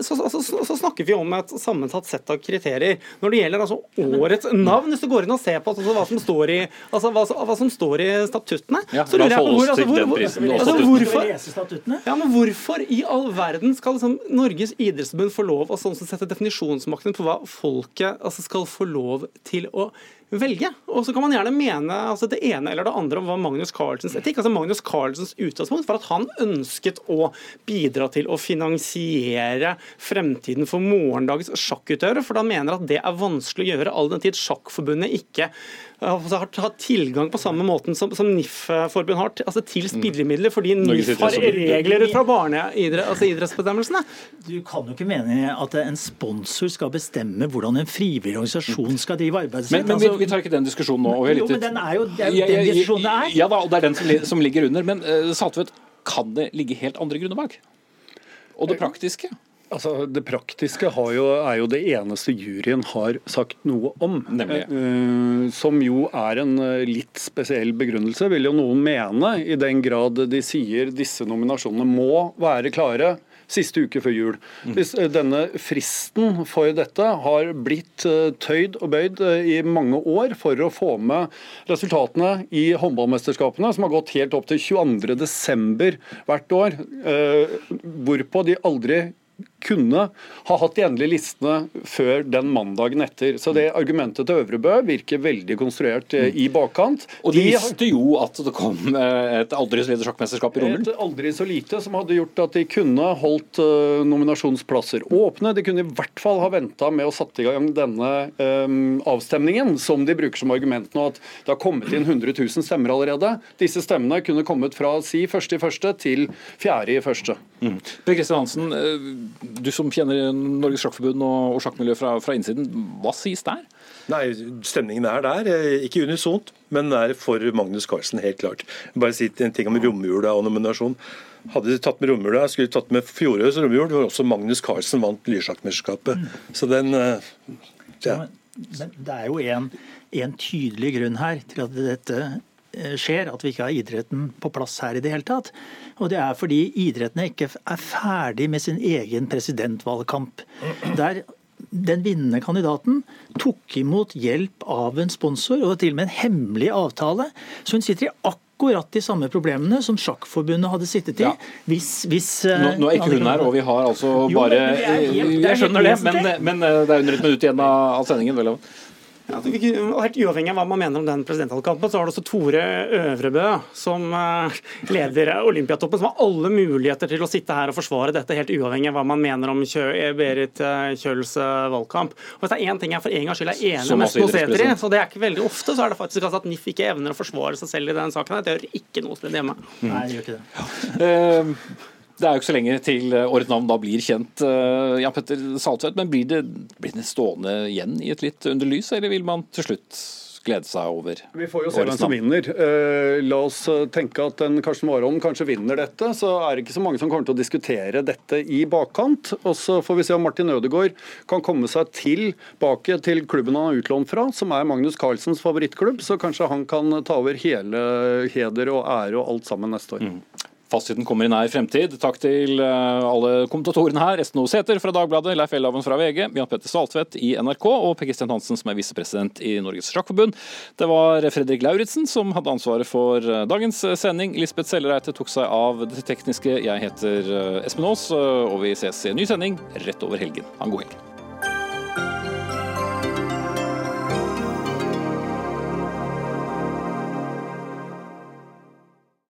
så, så, så, så, snakker vi om et sammensatt sett av kriterier. Når det gjelder altså årets navn, hvis du går inn og ser på altså, hva, som står i, altså, hva, hva som står i statuttene ja, så lurer jeg på hvor, altså, hvor, hvor, altså, hvorfor, ja, men hvorfor i all verden skal liksom, Norges idrettsforbund få lov å sånn sette definisjonsmakten på hva folket altså, skal få lov til å velge. Og så kan man gjerne mene altså, det ene eller det andre om hva Magnus Carlsens etikk. altså Magnus Carlsens utgangspunkt for at han ønsket å bidra til å finansiere fremtiden for morgendagens sjakkutøvere, for han mener at det er vanskelig å gjøre all den tid Sjakkforbundet ikke har hatt tilgang på samme måten som, som NIF-forbund har altså til mm. spillemidler, fordi NIF har regler ut fra barneidrettsbestemmelsene. Altså idrettsbestemmelsene. Du kan jo ikke mene at en sponsor skal bestemme hvordan en frivillig organisasjon skal drive arbeidet sitt. Men, men vi, altså- vi, tar ikke den diskusjonen nå. jo, men den er jo, det er jo den diskusjonen det er. Ja da, og det er den som, som ligger under. Men uh, Saltvedt, kan det ligge helt andre grunner bak? Og det praktiske? Altså, Det praktiske jo, er jo det eneste juryen har sagt noe om. Nemlig. Uh, som jo er en uh, litt spesiell begrunnelse, vil jo noen mene. I den grad de sier disse nominasjonene må være klare siste uke før jul. Mm. Hvis denne fristen for dette har blitt tøyd og bøyd i mange år for å få med resultatene i håndballmesterskapene, som har gått helt opp til 22.12. hvert år, hvorpå de aldri kunne ha hatt de endelige listene før den mandagen etter. Så det argumentet til Øvrebø virker veldig konstruert eh, i bakkant. Og de, de visste jo at det kom eh, et aldri så lite sjakkmesterskap i Rommel? Et aldri så lite som hadde gjort at de kunne holdt uh, nominasjonsplasser åpne. De kunne i hvert fall ha venta med å satt i gang denne um, avstemningen, som de bruker som argument nå, at det har kommet inn 100 000 stemmer allerede. Disse stemmene kunne kommet fra si første i første til fjerde i første. Mm. Per Kristian Hansen, du som kjenner Norges Sjakkforbund og, og sjakkmiljøet fra, fra, innsiden, hva sies der? Nei, Stemningen er der, eh, ikke unisont, men er for Magnus Carlsen, helt klart. Bare si en ting om romjula og nominasjon. Hadde de tatt med romjula, skulle de tatt med fjorårets romjul, hvor også Magnus Carlsen vant lyrsjakkmesterskapet. Mm. Så den eh, ja. Men det er jo en, en tydelig grunn her til at dette skjer, at vi ikke har idretten på plass her i det hele tatt. Og det er fordi idrettene ikke er ferdig med sin egen presidentvalgkamp. Der den vinnende kandidaten tok imot hjelp av en sponsor, og til og med en hemmelig avtale. Så hun sitter i akkurat de samme problemene som Sjakkforbundet hadde sittet i. Ja. Hvis, hvis, nå, nå, er ikke hun her, og vi har altså bare jo, helt, Jeg skjønner det, men, men, eh, det er under et minutt igjen av sendingen. Vel. Og Helt uavhengig av hva man mener om den presidentvalgkampen, så har du også Tore Øvrebø som eh, leder Olympiatoppen, som har alle muligheter til å sitte her og forsvare dette, helt uavhengig av hva man mener om Kjø, Berit eh, Kjøls valgkamp. Og Hvis det er én ting jeg for en gangs skyld er enig med Skoseter i, så det er ikke veldig ofte, så er det faktisk altså at NIF ikke evner å forsvare seg selv i den saken. Det gjør ikke noe sted hjemme. Nei, det gjør ikke det. Det er jo ikke så lenge til årets navn da blir kjent, Jan Petter Saltvedt. Men blir det, blir det stående igjen i et litt under lys, eller vil man til slutt glede seg over Vi får jo se hvem som vinner. La oss tenke at en Karsten Warholm kanskje vinner dette. Så er det ikke så mange som kommer til å diskutere dette i bakkant. Og så får vi se om Martin Ødegaard kan komme seg tilbake til klubben han har utlånt fra, som er Magnus Carlsens favorittklubb. Så kanskje han kan ta over hele heder og ære og alt sammen neste år. Mm. Fasiten kommer i nær fremtid. Takk til alle kommentatorene her. Esten O. Sæther fra Dagbladet, Leif Elhaven fra VG, Jan Petter Saltvedt i NRK og Per Kristian Hansen som er visepresident i Norges Sjakkforbund. Det var Fredrik Lauritzen som hadde ansvaret for dagens sending. Lisbeth Sellereite tok seg av det tekniske. Jeg heter Espen Aas, og vi ses i en ny sending rett over helgen. Ha en god helg.